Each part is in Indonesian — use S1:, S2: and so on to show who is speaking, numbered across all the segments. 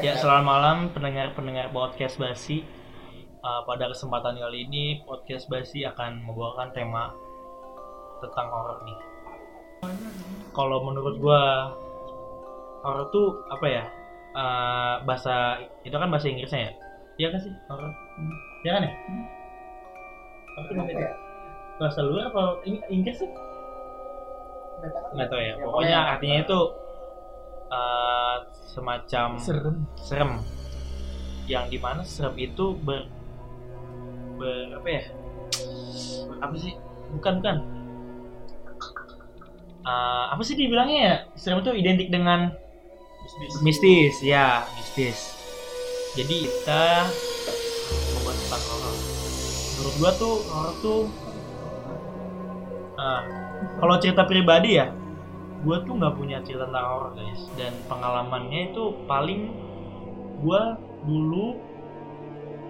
S1: Ya, selamat malam pendengar-pendengar podcast Basi. Uh, pada kesempatan kali ini podcast Basi akan membawakan tema tentang horor nih. Kalau menurut gua horor tuh apa ya? Uh, bahasa itu kan bahasa Inggrisnya ya? Iya kan sih horor? Iya kan ya? Tuh
S2: Apa ya?
S1: bahasa luar apa Ing- Inggris sih?
S2: Nggak tahu.
S1: Ya.
S2: Ya,
S1: Pokoknya
S2: pokoknya
S1: artinya itu uh, semacam
S3: serem.
S1: serem. Yang di mana serem itu ber, ber apa ya? Apa sih? Bukan bukan. Ah, apa sih dibilangnya ya? Serem itu identik dengan mistis ya mistis. Jadi kita membuat tentang horor. Menurut gua tuh horor tuh ah, kalau cerita pribadi ya gue tuh nggak punya cerita tentang horor guys. Dan pengalamannya itu paling gue dulu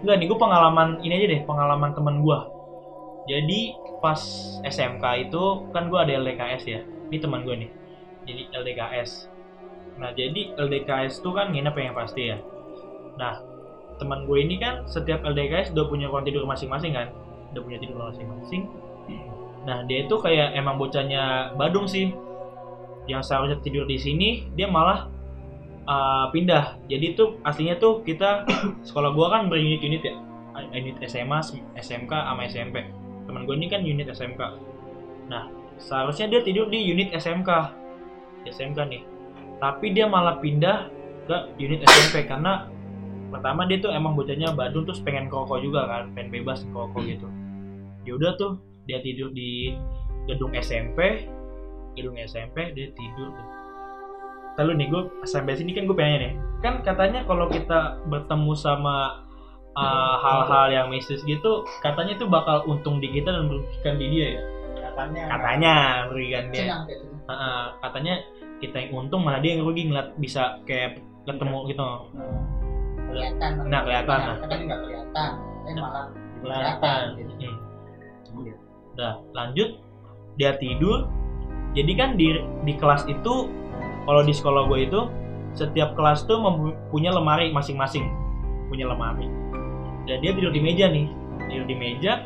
S1: nggak nih gue pengalaman ini aja deh pengalaman temen gue jadi pas SMK itu kan gue ada LDKS ya. Ini teman gue nih. Jadi LDKS nah jadi LDKS tuh kan nginep yang pasti ya. Nah teman gue ini kan setiap LDKS udah punya ruang tidur masing-masing kan. Udah punya tidur masing-masing. Nah dia itu kayak emang bocahnya Badung sih yang seharusnya tidur di sini dia malah uh, pindah. Jadi tuh aslinya tuh kita sekolah gua kan berunit-unit ya. Unit SMA SMK sama SMP teman gue ini kan unit SMK nah seharusnya dia tidur di unit SMK SMK nih. Tapi dia malah pindah ke unit SMP karena pertama dia tuh emang bocahnya Badung terus pengen koko juga kan pengen bebas koko gitu. Yaudah tuh dia tidur di gedung SMP gedung SMP dia tidur tuh. Lalu nih gue sampai sini kan gue pengen nih kan katanya kalau kita bertemu sama uh, hal-hal yang mistis gitu katanya itu bakal untung di kita dan merugikan di dia ya?
S2: Katanya.
S1: Katanya merugikan dia.
S2: Senang gitu.
S1: Heeh, katanya kita yang untung malah dia yang rugi ngeliat bisa kayak ketemu gitu.
S2: Kelihatan.
S1: Nah, kelihatan, nah.
S2: kadang nggak kelihatan tapi malah
S1: kelihatan.
S2: gitu.
S1: Hmm. Udah lanjut. Dia tidur. Jadi kan di di kelas itu kalau di sekolah gue itu setiap kelas tuh mempunyai lemari masing-masing punya lemari. Dan dia tidur di meja nih, tidur di meja.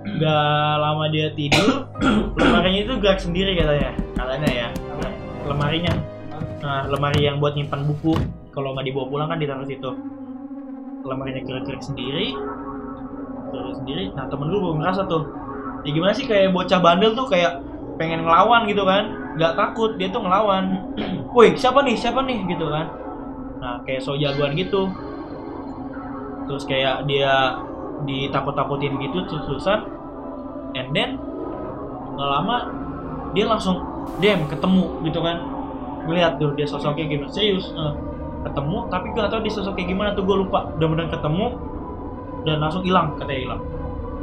S1: Gak lama dia tidur, lemarinya itu gerak sendiri katanya, katanya ya. Lemarinya, nah lemari yang buat nyimpan buku, kalau nggak dibawa pulang kan ditaruh situ. Lemarinya gerak-gerak sendiri, gerak sendiri. Nah temen gue baru ngerasa tuh, ya gimana sih kayak bocah bandel tuh kayak pengen ngelawan gitu kan. Nggak takut dia tuh ngelawan. Woi siapa nih siapa nih gitu kan. Nah kayak so jagoan gitu. Terus kayak dia ditakut-takutin gitu terus-terusan and then nggak lama dia langsung dem ketemu gitu kan. Ngeliat tuh dia sosoknya gimana. Serius eh, ketemu tapi gue gak tau dia sosoknya gimana tuh. Gue lupa. Udah-udah ketemu dan langsung hilang katanya hilang.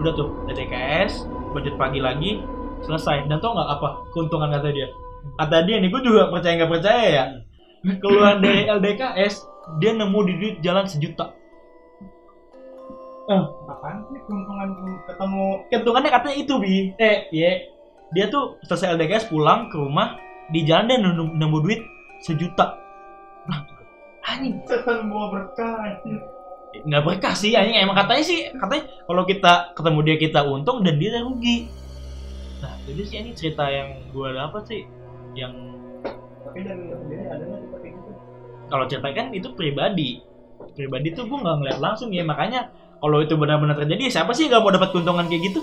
S1: Udah tuh DTKS budget pagi lagi selesai. Dan tau nggak apa keuntungan kata dia? Kata dia nih gue juga percaya nggak percaya ya. Keluar dari LDKS dia nemu di duit jalan sejuta. Eh
S3: apaan sih keuntungan ketemu?
S1: Keuntungannya katanya itu bi. Eh ya dia tuh selesai LDKS pulang ke rumah di jalan dia nemu, nemu duit sejuta. Anjing.
S3: Setan bawa berkah
S1: nggak berkah sih anjing. Emang katanya sih katanya kalau kita ketemu dia kita untung dan dia rugi nah jadi sih ini cerita yang gue dapat sih yang
S3: tapi dari sendiri ada nggak seperti itu
S1: kalau cerita kan itu pribadi. Pribadi tuh gue nggak ngeliat langsung ya makanya kalau itu benar-benar terjadi ya siapa sih nggak mau dapat keuntungan kayak gitu?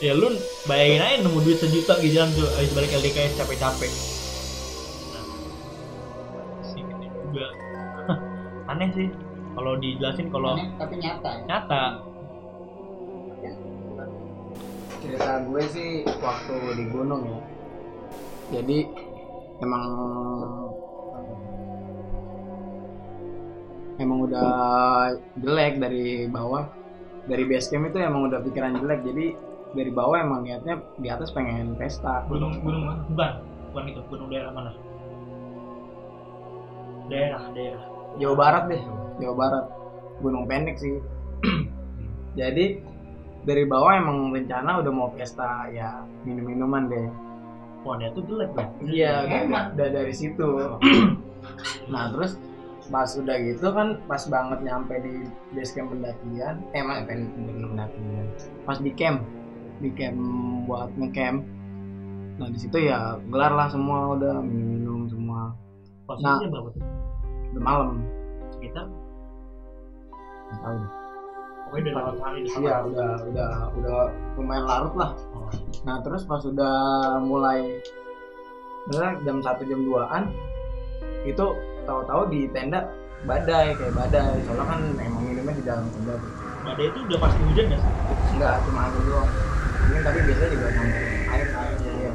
S1: Ya lu bayangin aja nemu duit sejuta di jalan tuh habis balik LDKS capek-capek. Nah sih juga. Aneh sih kalau dijelasin kalau
S2: tapi nyata ya.
S1: Nyata
S4: cerita gue sih waktu di gunung ya. Jadi emang emang udah jelek dari bawah. Dari base camp itu emang udah pikiran jelek. Jadi dari bawah emang niatnya di atas pengen pesta.
S1: Gunung gunung mana? Bukan bukan itu. Gunung daerah mana? Daerah daerah.
S4: Jawa Barat deh. Jawa Barat. Gunung Pendek sih. Jadi dari bawah emang rencana udah mau pesta ya minum minuman deh
S1: dia tuh jelek kan?
S4: iya
S2: Emang.
S4: udah dari situ. Nah terus pas udah gitu kan pas banget nyampe di base camp pendakian eh pen- pendakian. Pas di camp di camp buat ngecamp. Nah di situ ya gelar lah semua udah minum semua.
S1: Posisinya berapa tuh?
S4: udah malam.
S1: Sekitar?
S4: Tahu.
S1: Pokoknya udah lewat hari
S4: iya udah udah udah lumayan larut lah.
S1: Oh.
S4: Nah terus pas udah mulai jam satu jam 2an itu tahu-tahu di tenda badai kayak badai. Soalnya kan emang minumnya di dalam tenda tuh.
S1: badai itu udah pasti hujan nggak sih?
S4: Enggak cuma angin doang. Mungkin tapi biasanya juga nyampe air air iya.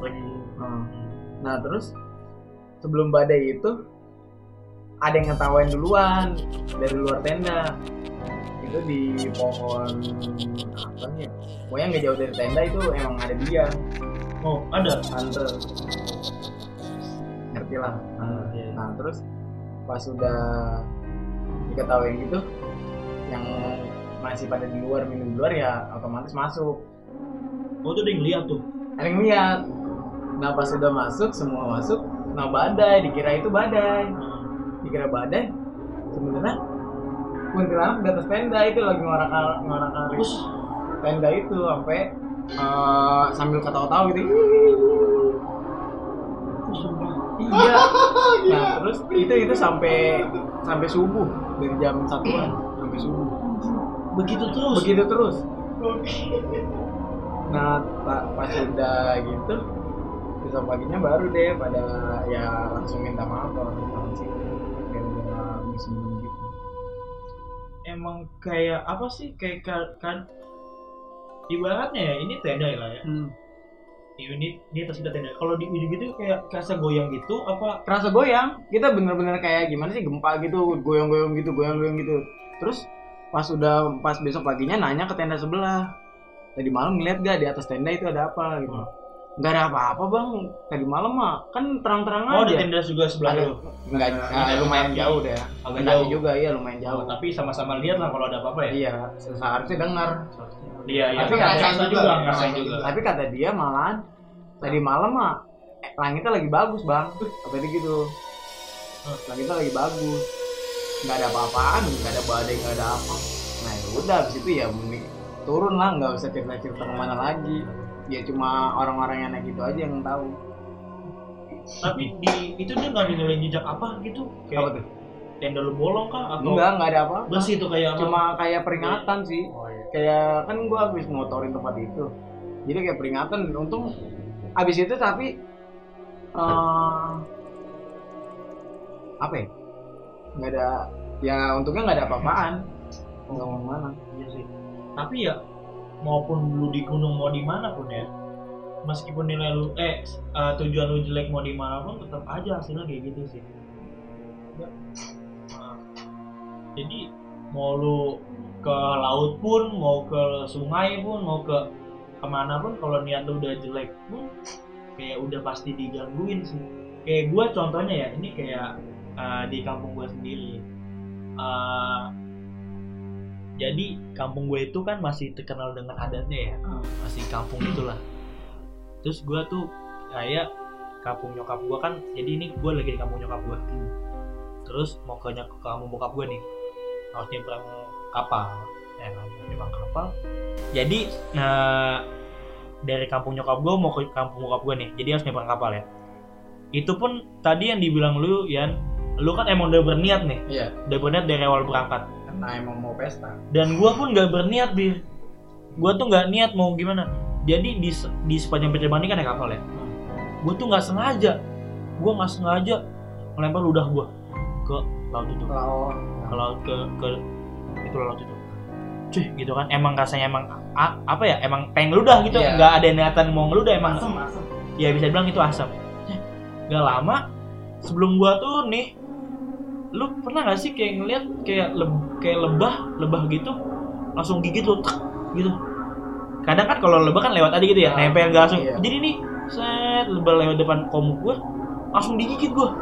S1: lagi.
S4: Hmm. nah terus sebelum badai itu ada yang ngetawain duluan dari luar tenda itu di pohon apa nih ya? pokoknya nggak jauh dari tenda itu emang ada dia.
S1: Oh ada?
S4: Tante ngerti lah nah, nah, terus pas udah diketawain gitu yang masih pada di luar minum di luar ya otomatis masuk.
S1: Oh udah yang lihat tuh?
S4: Ada yang lihat. Nah pas udah masuk semua masuk nah badai dikira itu badai. Dikira badai sebenarnya kuntilanak di atas tenda itu lagi ngorak ngorak
S1: terus?
S4: Tenda itu sampai eh, sambil ketawa-tawa gitu. Iya. Nah terus itu itu sampai sampai subuh. Dari jam satuan sampai subuh.
S1: Begitu terus?
S4: Begitu terus. Nah pa- pas udah gitu besok paginya baru deh pada ya langsung minta maaf kalau sama sih. Bisa minum gitu
S1: emang kayak apa sih? Kayak ka- kan ibaratnya ya ini tenda ya lah ya. Ini di atas kita tenda. Kalau di ujung gitu kayak kerasa goyang gitu apa?
S4: Kerasa goyang kita bener-bener kayak gimana sih gempa gitu goyang-goyang gitu goyang-goyang gitu. Terus pas udah pas besok paginya nanya ke tenda sebelah. Tadi malam ngeliat gak di atas tenda itu ada apa gitu nggak ada apa-apa bang. Tadi malam mah kan terang-terang
S1: oh di
S4: aja.
S1: tenda juga sebelah lu?
S4: Nggak ah, lumayan jauh deh.
S1: Agak jauh.
S4: juga iya lumayan
S1: Oh,
S4: jauh
S1: tapi sama-sama lihat lah kalau ada apa-apa ya?
S4: Iya seharusnya dengar.
S1: Iya iya
S4: Tapi
S1: tapi
S4: ngerasain
S2: juga,
S1: juga ngerasain juga.
S4: tapi kata dia malahan tadi malam mah eh, langitnya lagi bagus bang. Kata dia gitu. Langitnya lagi bagus. Nggak ada apa-apaan nggak ada badai nggak ada apa. Nah ya udah abis itu ya turun lah nggak usah cerita cerita ke mana lagi ya cuma orang-orang yang naik itu aja yang tahu.
S1: Tapi di itu dia nggak ninggalin jejak apa gitu?
S4: Apa
S1: kayak
S4: tuh?
S1: Tenda lu bolong kah atau
S4: enggak nggak ada apa
S1: bersih itu kayak apa?
S4: Cuma kayak peringatan sih.
S1: Oh, iya.
S4: kayak kan gua habis ngotorin tempat itu. Jadi kayak peringatan untung habis itu tapi eh apa ya? Nggak ada ya untungnya nggak ada apa-apaan. Nggak mau mana
S1: Iya sih. Tapi ya maupun lu di gunung mau di mana pun ya, meskipun nilai lu eh eh, tujuan lu jelek mau di mana pun tetap aja hasilnya kayak gitu sih. Ya. Jadi mau lu ke laut pun, mau ke sungai pun, mau ke ke mana pun kalau niat lu udah jelek pun kayak udah pasti digangguin sih. Kayak gua contohnya ya, ini kayak eh, di kampung gua sendiri. Eh, jadi kampung gue itu kan masih terkenal dengan adatnya ya. Masih kampung itulah. Terus gue tuh kayak kampung nyokap gue kan jadi ini gue lagi di kampung nyokap gue. Terus mau ke kampung bokap gue nih. Harus nyebrang kapal. Ya kan? Nyebrang kapal. Jadi nah, dari kampung nyokap gue mau ke kampung bokap gue nih. Jadi harus nyebrang kapal ya. Itu pun tadi yang dibilang lu Yan lu kan emang udah berniat nih.
S4: Iya.
S1: Udah berniat dari awal berangkat
S4: karena emang mau pesta.
S1: Dan gua pun nggak berniat bir gua tuh nggak niat mau gimana. Jadi di di sepanjang perjalanan ini kan naik kapal ya? Gua tuh nggak sengaja. Gua nggak sengaja melempar ludah gua ke laut itu.
S4: Kalau
S1: ke laut ke ke itu laut itu. Cuy gitu kan. Emang rasanya emang a- apa ya emang pengen ludah gitu.
S4: Iya.
S1: nggak ada niatan mau ngeludah emang.
S3: Asem, asem.
S1: ya bisa bilang itu asam nggak lama sebelum gua tuh nih lu pernah gak sih kayak ngeliat kayak leb- kayak lebah lebah gitu langsung gigit lu tek, gitu? Kadang kan kalau lebah kan lewat aja gitu ya
S4: Ah,
S1: nempel nggak langsung
S4: iya.
S1: jadi nih set lebah lewat depan komuk gua langsung digigit gua.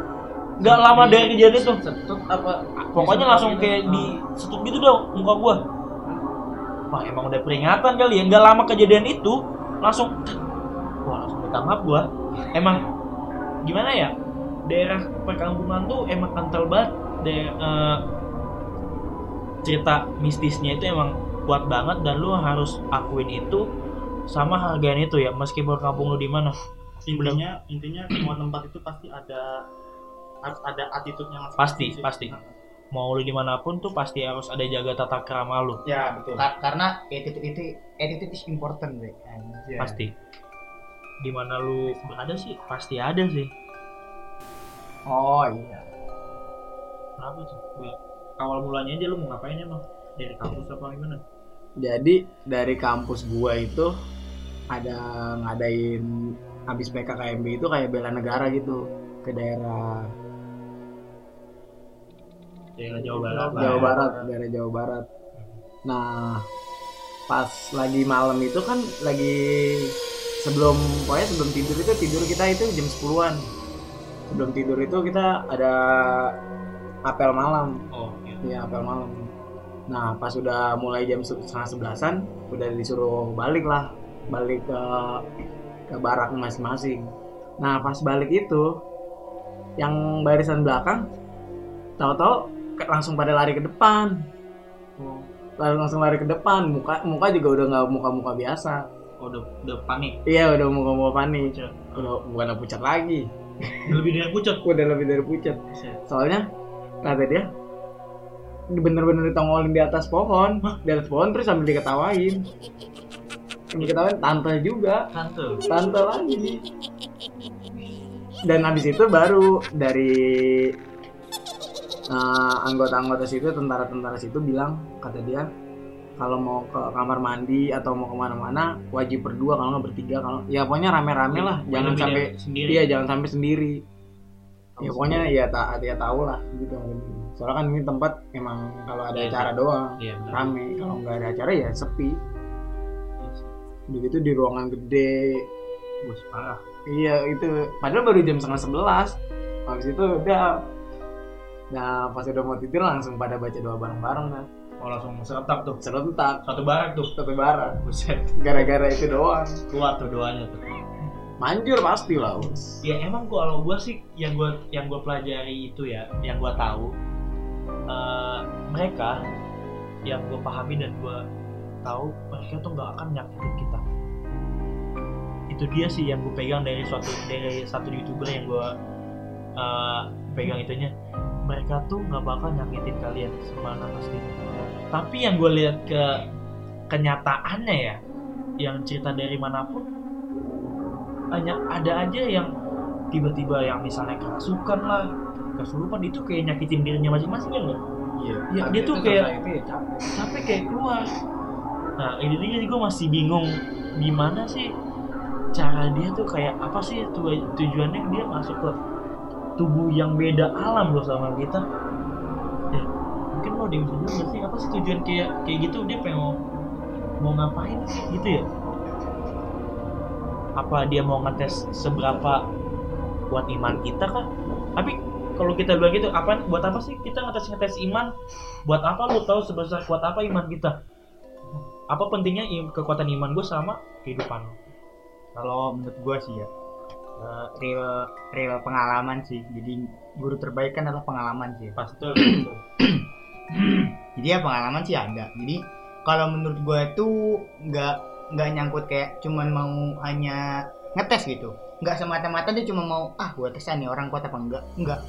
S1: Nggak lama dari kejadian itu.
S4: Setut apa?
S1: Pokoknya langsung
S4: gitu.
S1: kayak di setut gitu dong muka gua. Wah emang udah peringatan kali ya nggak lama kejadian itu langsung wah langsung minta maaf gua. Emang gimana ya daerah perkampungan tuh emang kental banget. Deh eh, cerita mistisnya itu emang kuat banget dan lu harus akuin itu sama hargain itu ya meskipun kampung lu di mana.
S5: Intinya intinya semua tempat itu pasti ada harus ada attitude-nya masing-masing
S1: Pasti,
S5: sih.
S1: pasti.
S5: Nah,
S1: mau lu di mana pun tuh pasti harus ada jaga tata krama lu.
S5: Ya betul.
S2: Kar- karena attitude itu attitude is important Anjay.
S1: pasti. Di mana lu berada sih pasti ada sih
S4: Oh iya.
S1: kenapa Gua- awal mulanya aja lu mau ngapain emang dari kampus apa gimana
S4: Jadi dari kampus gua itu ada ngadain habis PKKMB itu kayak bela negara gitu ke daerah
S1: daerah Jawa Barat
S4: Jawa
S1: ya.
S4: Barat, daerah Jawa Barat. Nah, pas lagi malam itu kan lagi sebelum pokoknya sebelum tidur itu tidur kita itu jam 10-an. Sebelum tidur itu kita ada apel malam.
S1: oh iya.
S4: Iya, apel malam. Nah, pas udah mulai jam se- setengah sebelasan, udah disuruh balik lah, balik ke ke barak masing-masing. Nah, pas balik itu, yang barisan belakang, tahu-tahu langsung pada lari ke depan. Lalu langsung lari ke depan, muka muka juga udah nggak muka-muka biasa.
S1: oh udah udah panik
S4: Iya, udah muka-muka panik.
S1: Pucat.
S4: Udah bukan pucat lagi,
S1: lebih dari pucat.
S4: Udah lebih dari pucat. soalnya kata dia bener-bener ditongolin di atas pohon. Di atas pohon terus sambil diketawain. Yang diketawain tante juga.
S1: Tante?
S4: Tante lagi. Dan habis itu baru dari eh, anggota-anggota situ tentara-tentara situ bilang kata dia kalau mau ke kamar mandi atau mau ke mana-mana wajib berdua kalau nggak bertiga kalau ya pokoknya rame-rame lah jangan
S1: Lebih
S4: sampai
S1: sendiri
S4: Iya jangan sampai sendiri. Ya pokoknya ya tak ya tahu lah gitu. Soalnya kan ini tempat emang kalau ada
S1: Iya,
S4: acara doang
S1: iya benar
S4: rame. Kalau nggak ada acara ya sepi. Udah gitu di ruangan gede.
S1: bos parah
S4: Iya itu. Padahal baru jam setengah sebelas. Habis itu udah. Nah pas udah mau tidur langsung pada baca doa bareng-bareng kan.
S1: Oh langsung serentak tuh.
S4: Serentak.
S1: Satu barak tuh.
S4: Satu bareng.
S1: buset.
S4: Gara-gara itu doang.
S1: kuat tuh doanya tuh.
S4: Manjur pasti lah.
S1: Ya emang gua kalau gua sih yang gua yang gua pelajari itu ya yang gua tahu eh, mereka yang gua pahami dan gua tahu mereka tuh nggak akan nyakitin kita. Itu dia sih yang gue pegang dari suatu dari satu youtuber yang gue eh, pegang itunya mereka tuh nggak bakal nyakitin kalian semana pasti tapi yang gue lihat ke kenyataannya ya yang cerita dari mana pun hanya ada aja yang tiba-tiba yang misalnya kerasukan lah kesurupan itu kayak nyakitin dirinya masing-masing ya nggak?
S4: Iya.
S1: Ya, dia tuh kayak- capek kayak keluar nah ini dia gue masih bingung gimana sih cara dia tuh kayak apa sih tu- tujuannya dia masuk ke tubuh yang beda alam loh sama kita. Ya mungkin lo bisa juga sih? Apa sih tujuan kayak kayak gitu? Dia pengen mau, ngapain gitu ya? Apa dia mau ngetes seberapa kuat iman kita kah? Tapi kalau kita bilang gitu apa buat apa sih kita ngetes ngetes iman? Buat apa lu tahu sebesar kuat apa iman kita? Apa pentingnya kekuatan iman gue sama kehidupan
S2: kalau menurut gua sih ya eh, real real pengalaman sih. Jadi guru terbaik kan adalah pengalaman sih.
S1: Pasti
S2: jadi ya pengalaman sih ada. Jadi kalau menurut gua tuh nggak nggak nyangkut kayak cuman mau hanya ngetes gitu. Nggak semata-mata dia cuma mau ah gua tesan nih orang kuat apa enggak? Enggak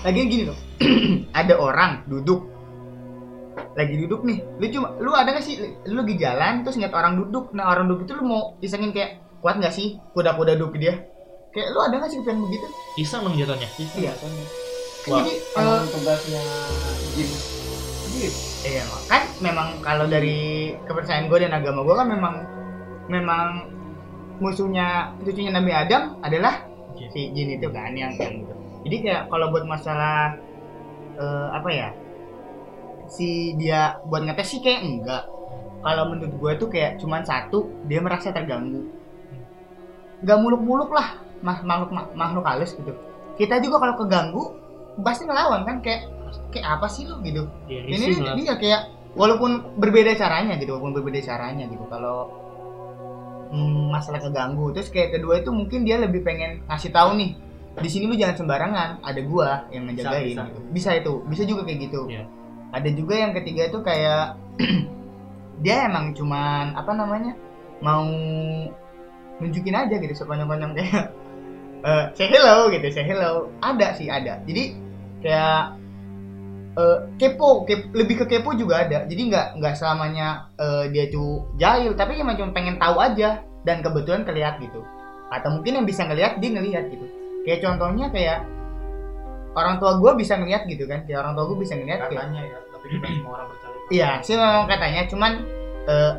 S2: lagi gini loh. Ada orang duduk. Lagi duduk nih. Lu cuma lu ada gak sih? Lu lagi jalan terus ngeliat orang duduk. Nah orang duduk itu lu mau isengin kayak kuat nggak sih kuda-kuda duduk dia kayak lu ada gak sih kepikiran begitu
S1: iseng dong jatuhnya
S2: iya
S1: Wah,
S2: jadi eh,
S4: tugasnya jin.
S2: Iya, kan memang kalau dari kepercayaan gue dan agama gue kan memang memang musuhnya cucunya Nabi Adam adalah
S1: Jin.
S2: si jin itu kan yang yang gitu. Jadi kayak kalau buat masalah eh, apa ya si dia buat ngetes sih kayak enggak. Kalau menurut gue tuh kayak cuman satu dia merasa terganggu. Gak muluk-muluk lah makhluk makhluk halus gitu. Kita juga kalau keganggu pasti ngelawan kan kayak kayak apa sih lu gitu
S1: ya,
S2: ini
S1: lah
S2: dia kayak walaupun berbeda caranya gitu walaupun berbeda caranya gitu kalau hmm, masalah keganggu terus kayak kedua itu mungkin dia lebih pengen ngasih tahu nih di sini lu jangan sembarangan ada gua yang ngejagain
S5: Bisa, bisa.
S2: gitu. bisa itu bisa juga kayak gitu
S1: Iya.
S2: ada juga yang ketiga itu kayak dia emang cuman apa namanya mau nunjukin aja gitu sekonyong-konyong kayak eh say hello gitu say hello. Ada sih ada. Jadi kayak eh, kepo, kep- lebih ke kepo juga ada. Jadi nggak nggak selamanya eh, dia tuh jahil. Tapi cuma cuma pengen tahu aja dan kebetulan kelihat gitu. Atau mungkin yang bisa ngelihat dia ngelihat gitu. Kayak contohnya kayak orang tua gue bisa ngelihat gitu kan. Kayak orang tua gue bisa ngelihat kayak
S5: katanya ya tapi juga semua orang percaya.
S2: Iya sih memang katanya, cuman eh,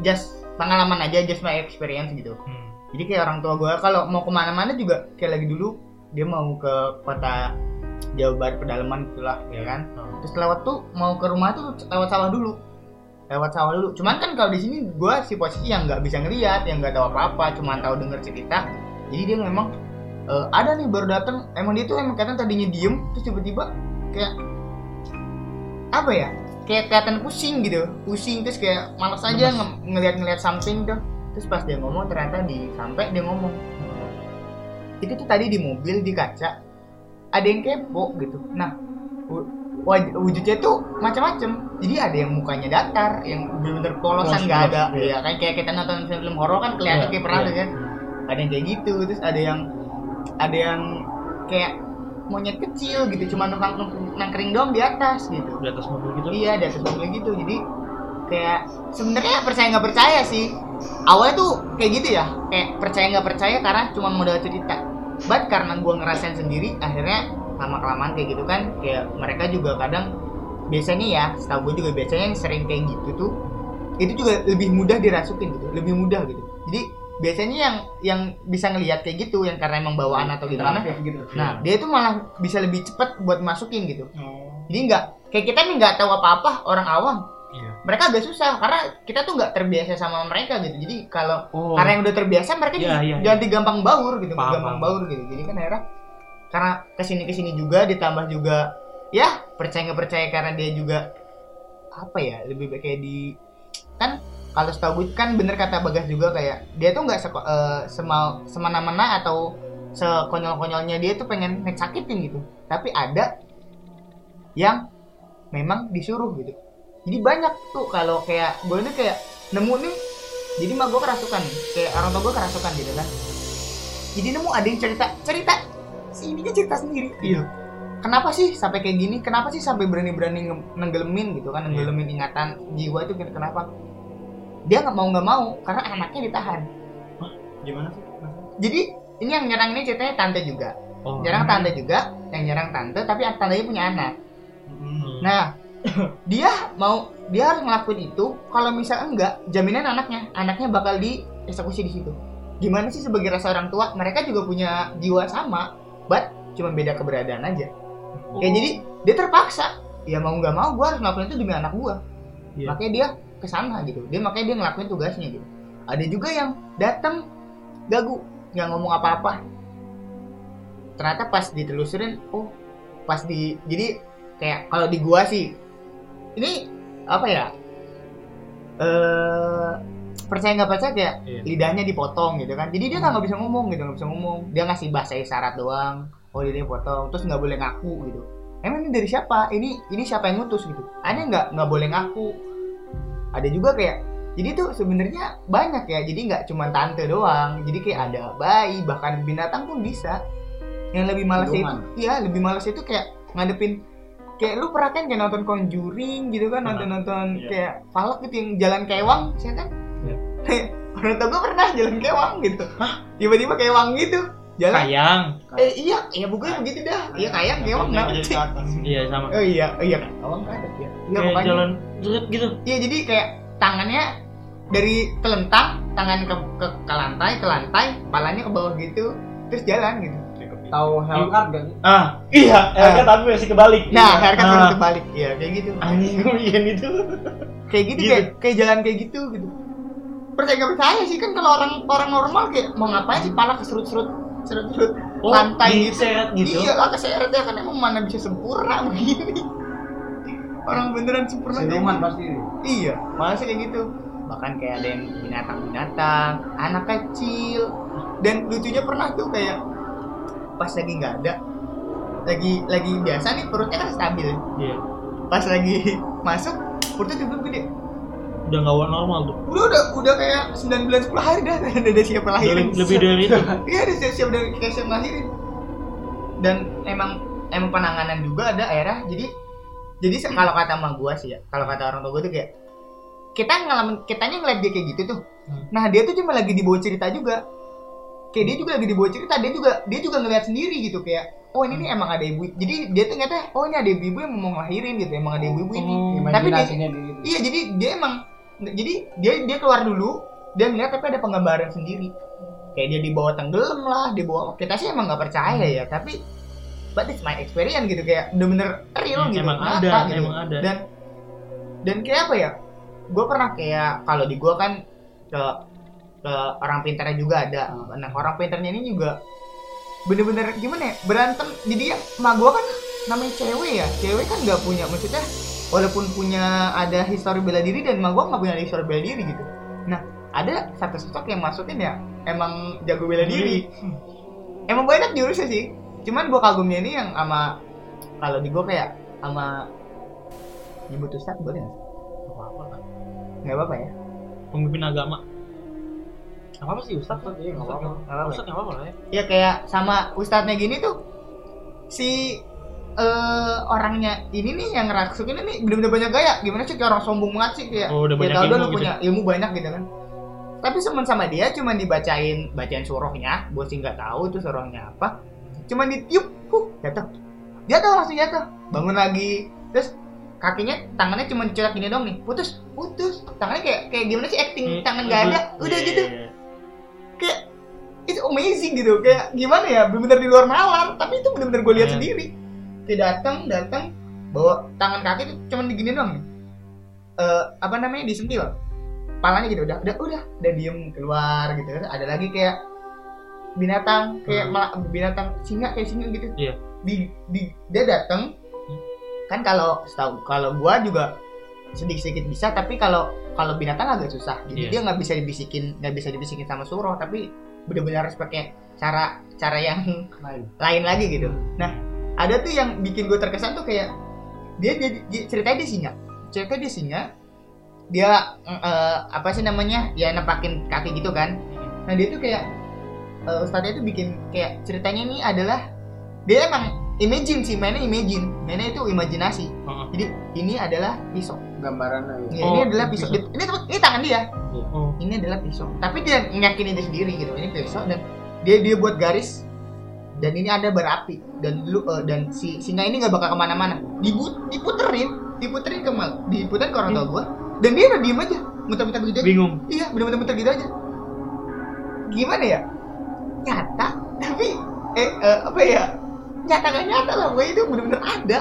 S2: just pengalaman aja, just my experience gitu.
S1: Hmm.
S2: Jadi kayak orang tua gue kalau mau ke mana-mana juga kayak lagi dulu dia mau ke kota Jawa Barat pedalaman itulah ya kan.
S1: Oh.
S2: Terus lewat tuh mau ke rumah tuh lewat sawah dulu, lewat sawah dulu. Cuman kan kalau di sini gue si posisi yang nggak bisa ngeliat, yang nggak tahu apa-apa, cuman tahu denger cerita. Jadi dia memang eh, ada nih baru datang. Emang dia tuh emang kadang tadinya diem, terus tiba-tiba kayak apa ya? kayak kelihatan pusing gitu pusing terus kayak malas aja nge- ngeliat-ngeliat something tuh terus pas dia ngomong ternyata di sampai dia ngomong itu tuh tadi di mobil di kaca. Ada yang kepo gitu. Nah wujudnya tuh macam-macam jadi ada yang mukanya datar yang bener-bener polosan
S1: Polos,
S2: nggak ada. ya kan kayak kita nonton film horor kan kelihatan
S1: Iya,
S2: kayak pernah tuh kan ada yang kayak gitu terus ada yang ada yang kayak monyet kecil gitu cuma nangkring doang di atas gitu.
S1: Di atas mobil gitu?
S2: Iya, di atas mobil gitu. Jadi kayak sebenarnya percaya nggak percaya sih. Awalnya tuh kayak gitu ya, kayak percaya nggak percaya karena cuma modal cerita. But karena gua ngerasain sendiri, akhirnya lama kelamaan kayak gitu kan, kayak mereka juga kadang biasanya ya, setahu gue juga biasanya yang sering kayak gitu tuh, itu juga lebih mudah dirasukin gitu, lebih mudah gitu. Jadi biasanya yang yang bisa ngelihat kayak gitu, yang karena emang bawaan atau gimana,
S4: gitu
S2: nah dia itu malah bisa lebih cepet buat masukin gitu
S5: oh
S2: jadi nggak kayak kita nih nggak tahu apa-apa orang awam. Mereka agak susah karena kita tuh nggak terbiasa sama mereka gitu. Jadi kalau
S1: oh.
S2: karena yang udah terbiasa mereka
S1: Iya,
S2: jadi,
S1: iya, iya.
S2: jadi gampang baur gitu
S1: Paham,
S2: gampang
S1: paham.
S2: baur gitu. Jadi kan akhirnya karena ke sini ke sini juga ditambah juga ya percaya nggak percaya karena dia juga apa ya lebih baik kayak di kan kalau setahu gue kan bener kata bagas juga kayak dia tuh nggak seko- eh, semal semena-mena atau sekonyol-konyolnya dia tuh pengen ngesakitin gitu. Tapi ada yang memang disuruh gitu jadi banyak tuh kalau kayak gue ini kayak nemu nih jadi mah gue kerasukan kayak orang tua gue kerasukan gitu kan. Jadi nemu ada yang cerita cerita si ininya cerita sendiri. Gitu kenapa sih sampai kayak gini? Kenapa sih sampai berani-berani nenggelemin gitu kan nenggelemin ingatan jiwa itu kenapa? Dia nggak mau nggak mau karena anaknya ditahan.
S5: Gimana sih?
S2: Jadi ini yang nyerang ini ceritanya tante juga.
S1: Oh.
S2: nyerang tante juga yang nyerang tante tapi tantenya punya anak.
S5: Hmm.
S2: Nah, dia mau dia harus ngelakuin itu kalau misal enggak, jaminan anaknya, anaknya bakal dieksekusi di situ. Gimana sih sebagai rasa orang tua, mereka juga punya jiwa sama, but cuma beda keberadaan aja. Kayak jadi dia terpaksa, ya mau nggak mau gua harus ngelakuin itu demi anak gua.
S1: Iya.
S2: Makanya dia ke sana gitu. Dia makanya dia ngelakuin tugasnya gitu. Ada juga yang datang gagu, nggak ngomong apa-apa. Ternyata pas ditelusurin, oh pas di jadi kayak kalau di gua sih ini apa ya? Eh percaya nggak percaya kayak
S1: Iya.
S2: lidahnya dipotong gitu kan. Jadi dia nggak bisa ngomong gitu nggak bisa ngomong. Dia ngasih bahasa isyarat doang. Oh lidahnya potong terus nggak boleh ngaku gitu. Emang ini dari siapa? Ini ini siapa yang ngutus gitu? Ada nggak nggak boleh ngaku? Ada juga kayak jadi tuh sebenarnya banyak ya. Jadi nggak cuma tante doang. Jadi kayak ada bayi bahkan binatang pun bisa. Yang lebih males itu iya lebih males itu kayak ngadepin kayak lu pernah kan kayak nonton Conjuring gitu kan
S1: Pernah.
S2: nonton nonton
S5: Iya.
S2: kayak falak gitu yang jalan kewang sih kan
S1: Iya.
S2: orang tua gue pernah jalan kewang gitu. Tiba-tiba kewang gitu jalan.
S1: Kayang.
S2: Eh iya iya bukannya begitu dah. Iya kayang kewang nggak
S5: atas.
S1: Iya sama.
S2: Oh iya oh iya kewang ada ya iya
S1: kayak jalan gitu.
S2: Iya jadi kayak tangannya dari telentang tangan ke, ke ke lantai ke lantai palanya ke bawah gitu terus jalan gitu
S4: tahu Hellcat gak sih?
S1: Ah iya
S2: Ah.
S1: tapi masih kebalik.
S2: Nah haircut
S1: Ah.
S2: baru terbalik iya kayak gitu.
S1: Anjing gue bikin itu.
S2: Kayak gitu
S1: Gitu.
S2: kayak kayak jalan kayak gitu gitu. Percaya nggak percaya sih? Kan kalau orang orang normal kayak mau ngapain sih? Pala keserut serut serut serut
S1: oh
S2: Lantai gitu.
S1: gitu?
S2: Iya lah keseret ya kan emang mana bisa sempurna begini? Orang beneran sempurna kayak
S4: siluman
S2: gitu.
S4: pasti.
S2: Iya masa kayak gitu. Bahkan kayak ada yang binatang binatang anak kecil. Dan lucunya pernah tuh kayak pas lagi nggak ada lagi lagi biasa nih perutnya kan stabil
S1: Iya.
S2: pas lagi masuk perutnya tiba-tiba gede
S1: Udah nggak normal tuh.
S2: udah udah udah kayak 9 bulan 10 hari dah udah, udah siap lahirin
S1: Lebih, lebih dari itu.
S2: iya udah siap siap udah kayak siap lahirin dan emang emang penanganan juga ada akhirnya jadi jadi kalau kata sama gua sih ya kalau kata orang tua gua tuh kayak kita ngalamin kitanya ngeliat dia kayak gitu tuh
S1: Hmm.
S2: nah dia tuh cuma lagi dibawa cerita juga kayak dia juga lagi dibawa cerita dia juga dia juga ngeliat sendiri gitu kayak oh ini nih emang ada ibu jadi dia tuh ngeliatnya oh ini ada ibu-ibu yang mau ngelahirin gitu emang ada ibu-ibu ini
S1: Oh.
S2: Tapi dia-
S4: di
S2: Iya jadi dia emang jadi dia dia keluar dulu dia ngeliat tapi ada penggambaran sendiri kayak dia dibawa tenggelam lah dibawa kita sih emang nggak percaya ya tapi but it's my experience gitu kayak bener-bener real
S1: Hmm,
S2: gitu
S1: emang
S2: nyata
S1: ada,
S2: gitu.
S1: emang ada.
S2: dan dan kayak apa ya gue pernah kayak kalau di gue kan ke ke orang pintarnya juga ada. Nah orang pintarnya ini juga bener-bener gimana ya berantem. Jadi ya emak gue kan namanya cewek ya. Cewek kan nggak punya maksudnya walaupun punya ada histori bela diri dan emak gue nggak punya histori bela diri gitu. Nah ada satu sosok yang masukin ya emang jago bela diri. Emang banyak jurusnya sih. Cuman gue kagumnya ini yang sama kalau di gue kayak sama nyebut ustad boleh nggak?
S1: Apa-apa. Kan.
S2: nggak apa-apa ya.
S1: Pemimpin agama. Apa apa sih Ustaz?
S4: Iya, nggak apa-apa.
S1: Ustaz nggak apa-apa lah ya.
S2: ya kayak sama ustadznya gini tuh si eh orangnya ini nih yang raksukin ini bener-bener banyak gaya. Gimana sih kayak orang sombong banget sih kayak
S1: Oh, udah
S2: ya
S1: banyak ilmu
S2: lu
S1: gitu.
S2: punya ilmu banyak gitu kan. Tapi semen sama dia cuma dibacain bacain surohnya gue sih nggak tahu itu surohnya apa. Cuma ditiup huh jatuh. Jatuh langsung jatuh. Bangun lagi terus kakinya tangannya cuma dicolek gini dong nih. Putus putus. Tangannya kayak kayak gimana sih acting tangan nggak ada? udah
S1: Iya,
S2: gitu
S1: iya.
S2: Kayak it's amazing gitu kayak gimana ya bener-bener di luar nalar tapi itu bener-bener gue lihat
S1: Iya.
S2: sendiri kayak datang datang bawa tangan kaki tuh cuman digini doang nih Eh, apa namanya disentil palanya gitu udah udah udah udah diem keluar gitu ada lagi kayak binatang kayak
S1: Hmm.
S2: binatang singa kayak singa gitu
S1: Iya.
S2: di, di dia datang
S1: Hmm.
S2: kan kalau setahu kalau gua juga sedikit sedikit bisa tapi kalau kalau binatang agak susah jadi
S1: Iya.
S2: dia nggak bisa dibisikin nggak bisa dibisikin sama suruh tapi benar-benar harus pakai cara cara yang
S4: lain.
S2: lain lagi gitu. Nah ada tuh yang bikin gue terkesan tuh kayak dia, dia, dia- ceritanya dia singa. Ceritanya dia singa. Dia eh, apa sih namanya? Ya nempakin kaki gitu kan. Nah dia tuh kayak eh, ustadznya tuh bikin kayak ceritanya ini adalah dia emang imagine sih mainnya imagine. Mainnya itu imajinasi.
S1: Heeh.
S2: jadi ini adalah pisau
S4: Gambarannya gitu.
S2: Ya,
S1: Oh,
S2: ini adalah pisau,
S1: pisau.
S2: ini ini tangan dia.
S1: Oh.
S2: ini adalah pisau. Tapi dia ngeyakinin dia sendiri gitu. Ini pisau dan dia dia buat garis dan ini ada berapi. Dan lu eh, dan si singa ini nggak bakal ke mana-mana. Dibu- diputerin. Diputerin ke mal diputerin ke orang tua gua. Dan dia udah diem aja. Muter-muter gitu aja.
S1: Bingung.
S2: iya bener-bener muter gitu aja. Gimana ya? Nyata. Tapi eh, eh, apa ya? Nyata gak nyata lah. Gue itu bener-bener ada.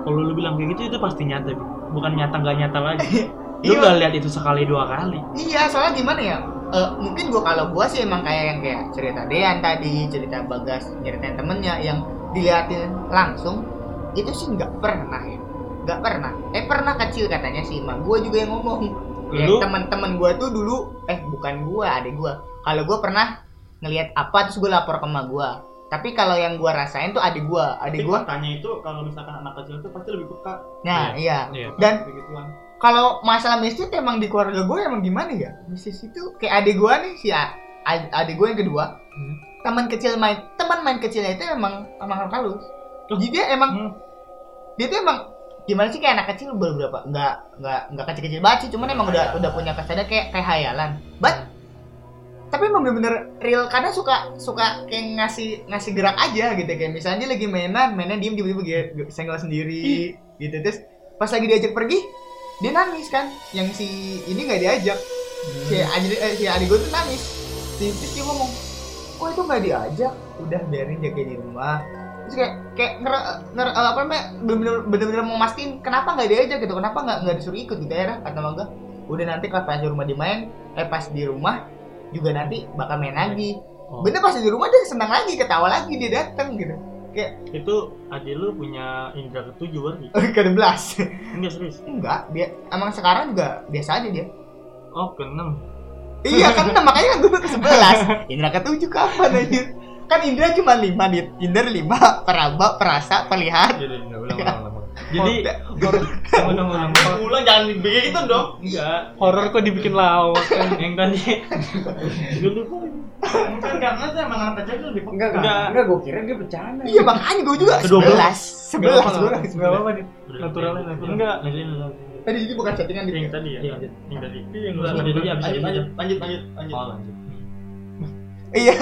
S1: Kalau lu bilang kayak gitu itu pasti nyata, Bi. Bukan nyata nggak nyata lagi. Lu
S2: Iya.
S1: nggak lihat itu sekali dua kali.
S2: Iya, soalnya gimana ya? Eh, mungkin gua kalau gua sih emang kayak yang kayak cerita Dean tadi, cerita Bagas, nyeritain temennya yang diliatin langsung itu sih nggak pernah ya, nggak pernah. Eh pernah kecil katanya sih, mak gua juga yang ngomong. Ya, teman-teman gua tuh dulu, eh bukan gua, adik gua. Kalau gua pernah ngelihat apa terus gua lapor ke emak gua. Tapi kalau yang gua rasain tuh adik gua,
S5: Tapi
S2: adik gua.
S5: faktanya itu kalau misalkan anak kecil itu pasti lebih peka
S2: Nah, iya.
S1: Iya.
S2: Dan
S5: begituan.
S2: kalau masalah mistis emang di keluarga gue emang gimana ya mistis itu kayak adik gue nih si adik gue yang kedua
S1: Hmm.
S2: teman kecil main teman main kecilnya itu emang emang halus jadi dia emang
S1: Hmm.
S2: dia tuh emang gimana sih kayak anak kecil baru berapa nggak nggak nggak kecil kecil banget sih cuman emang udah udah punya kesadaran kayak kayak hayalan but tapi emang bener-bener real kadang suka suka kayak ngasih ngasih gerak aja gitu. Kayak misalnya dia lagi mainan mainan diem tiba-tiba senggol sendiri gitu. Terus pas lagi diajak pergi dia nangis kan. Yang si ini nggak diajak. Si adik eh, si adik gue tuh nangis. Terus dia ngomong kok itu nggak diajak? Udah biarin jaga di rumah. Terus kayak kayak nger, nger apa namanya bener-bener bener-bener mau mastiin kenapa nggak diajak gitu? Kenapa nggak nggak disuruh ikut gitu ya? Kata mangga udah nanti kalau pas di rumah dimain eh pas di rumah juga nanti bakal main lagi
S1: Oh.
S2: bener pas di rumah dia senang lagi ketawa lagi dia datang gitu
S1: itu adik lu punya indra ketujuh berarti.
S2: ke 11
S1: Enggak serius.
S2: enggak dia emang sekarang juga biasa aja dia
S1: Oh, keenam.
S2: iya kan makanya kan gue ke 11 Indra ke 7 kapan aja kan indra cuma lima nih indra lima peraba perasa perlihat
S1: Jadi ulang ulang ulang. Jadi ulang ulang.
S5: Ulang jangan begitu dong.
S1: Enggak.
S6: Horor kok dibikin lawak kan.
S1: Yang tadi. Dulu
S5: Kan karena saya emang anak kecil lebih peka.
S4: Enggak, enggak,
S1: Enggak.
S4: gue kira dia bercanda.
S2: iya makanya gue juga
S1: Kedua belas.
S2: sebelas sebelas
S6: apa-apa, enggak apa-apa nih. Naturalnya natural.
S1: Enggak.
S2: Tadi jadi bukan settingan di
S5: Yang tadi ya.
S1: Iya, lanjut.
S5: Yang tadi.
S1: Yang lanjut
S5: Lanjut lanjut lanjut
S2: iya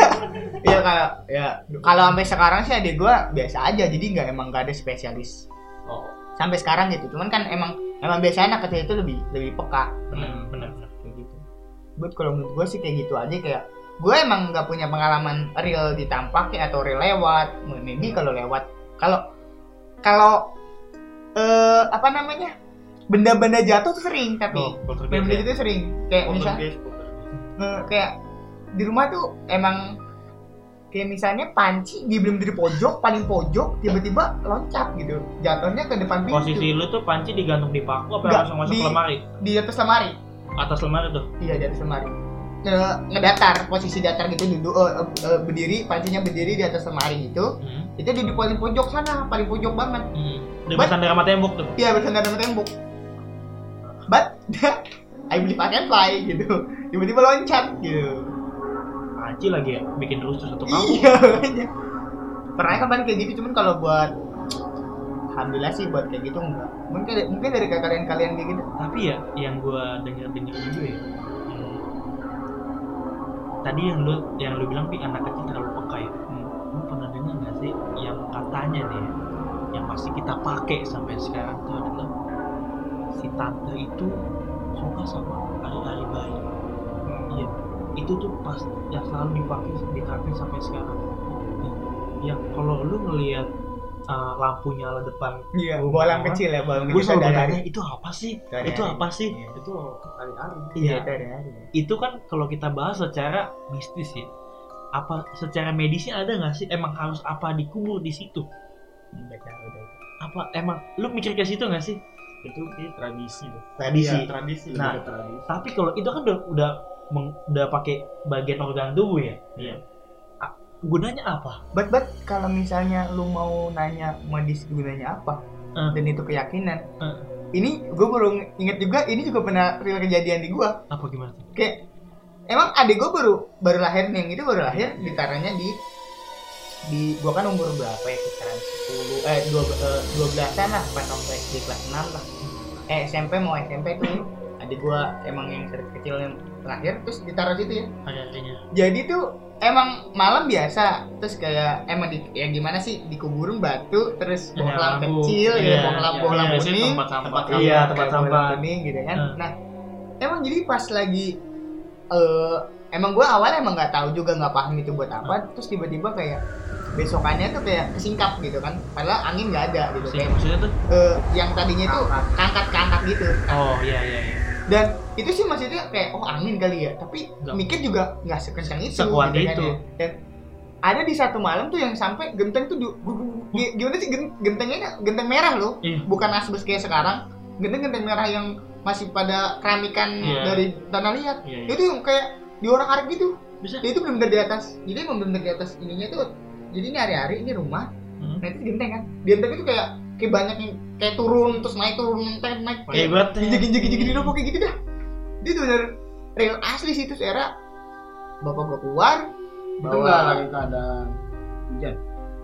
S2: iya kalau ya kalau sampai sekarang sih adik gue biasa aja jadi nggak emang nggak ada spesialis
S1: Oh,
S2: sampai sekarang gitu. Cuman kan emang emang biasanya anak kecil itu lebih lebih peka.
S1: Benar benar
S2: kayak gitu. Buat kalau menurut gue sih kayak gitu aja kayak gue emang nggak punya pengalaman real ditampak ya atau real lewat. Maybe kalau lewat kalau kalau eh apa namanya? Benda-benda jatuh tuh sering tapi
S5: Oh,
S2: benda-benda
S5: ya.
S2: jatuh sering. Kayak
S5: poltergeist.
S2: eh, kayak di rumah tuh emang kayak misalnya panci di belum di pojok paling pojok tiba-tiba loncat gitu jatuhnya ke depan pintu
S1: Posisi lu tuh panci digantung di paku apa
S2: Enggak,
S1: langsung masuk
S2: di-
S1: ke lemari?
S2: di atas lemari
S1: Atas lemari tuh.
S2: iya di atas lemari Nge- ngedatar posisi datar gitu duduk eh, eh, berdiri pancinya berdiri di atas lemari gitu
S1: Hmm.
S2: itu di, di paling pojok sana paling pojok banget
S1: Hmm.
S2: But-
S1: bersandar sama tembok tuh.
S2: iya bersandar sama tembok but I believe I can fly gitu tiba-tiba loncat gitu
S1: Panci lagi ya bikin rusuh satu kampung.
S2: iya makanya pernah kan paling kayak gitu cuman kalau buat alhamdulillah sih buat kayak gitu enggak mungkin mungkin dari kalian-kalian kayak gitu
S1: Tapi ya yang gua denger-denger juga ya. hmm, Tadi yang lu yang lu bilang pi anak kecil terlalu peka ya. Lu pernah dengar nggak sih yang katanya nih ya, yang masih kita pakai sampai sekarang tuh adalah si tante itu suka sama hari-hari bayi. Itu tuh pas yang selalu dipakai dipakai sampai sekarang. Iya. Yang kalau lu ngelihat uh, lampu nyala depan
S2: iya bolang kecil ya bolang
S1: gue
S2: kecil
S1: selalu bertanya itu apa sih
S2: Dari
S1: itu
S2: hari.
S1: apa sih
S2: Iya.
S5: Itu hari-hari.
S2: iya
S1: iya
S2: dari hari
S1: itu kan kalau kita bahas secara mistis ya apa secara medisnya ada nggak sih emang harus apa dikubur di situ
S2: udah
S1: apa emang lu mikir ke situ nggak sih
S5: Itu kayak tradisi deh.
S2: tradisi
S5: Iya, tradisi.
S1: Nah.
S5: Tradisi.
S1: tapi kalau itu kan udah udah meng- udah pakai bagian organ tubuh ya?
S5: Iya.
S1: A- gunanya apa?
S2: But but kalau misalnya lu mau nanya medis gunanya apa
S1: Eh.
S2: dan itu keyakinan
S1: Eh.
S2: ini gue baru inget juga ini juga pernah real kejadian di gua.
S1: Apa gimana
S2: kayak emang adik gue baru baru lahir nih itu baru lahir ditaruhnya di di gua kan umur berapa ya kisaran 10 eh dua eh, dua belasan lah pas sampai SD kelas 6 lah. Eh SMP mau SMP tuh adik gua emang yang kecil lahir terus ditaruh situ ya
S1: hari-harinya
S2: jadi tuh emang malam biasa terus kayak emang di, ya gimana sih dikuburin batu terus bohlam kecil
S1: Iya,
S2: gitu bohlam
S1: iya,
S2: bohlam
S1: iya,
S2: kuning
S1: tempat sampah
S5: Tempat
S1: iya
S2: Iya,
S1: tempat sampah
S2: kuning gitu kan.
S1: Hmm.
S2: Nah, emang jadi pas lagi eh emang gue awalnya emang nggak tahu juga nggak paham itu buat apa. Terus tiba-tiba kayak besokannya tuh kayak kesingkap gitu kan. Padahal angin nggak ada gitu.
S1: Sih,
S2: Kayak
S1: maksudnya tuh
S2: eh, yang tadinya tuh kangkat kangkat gitu.
S1: oh iya iya iya
S2: Dan itu sih maksudnya kayak oh angin kali ya. Tapi
S1: Nggak.
S2: mikir juga nggak sekencang itu.
S1: Sekuat
S2: gitu kan
S1: itu.
S2: ya. Dan ada di satu malam tuh yang sampai genteng tuh di, gi- gimana sih gen- gentengnya genteng merah loh
S1: Iya.
S2: bukan asbes kayak sekarang genteng-genteng merah yang masih pada keramikan
S1: Iya.
S2: dari tanah liat
S1: iya, iya.
S2: itu yang kayak diorak-arik gitu
S1: bisa
S2: dia itu benar-benar di atas jadi benar-benar di atas ininya tuh jadi ini hari-hari ini rumah
S1: Hmm.
S2: nah itu genteng kan di genteng itu kayak kayak banyak yang kayak turun terus naik turun naik naik
S1: kayak
S2: injek injek injek injek kayak gitu dah dia tuh bener real asli sih terus era bapak gua keluar
S4: Itu enggak lagi keadaan hujan.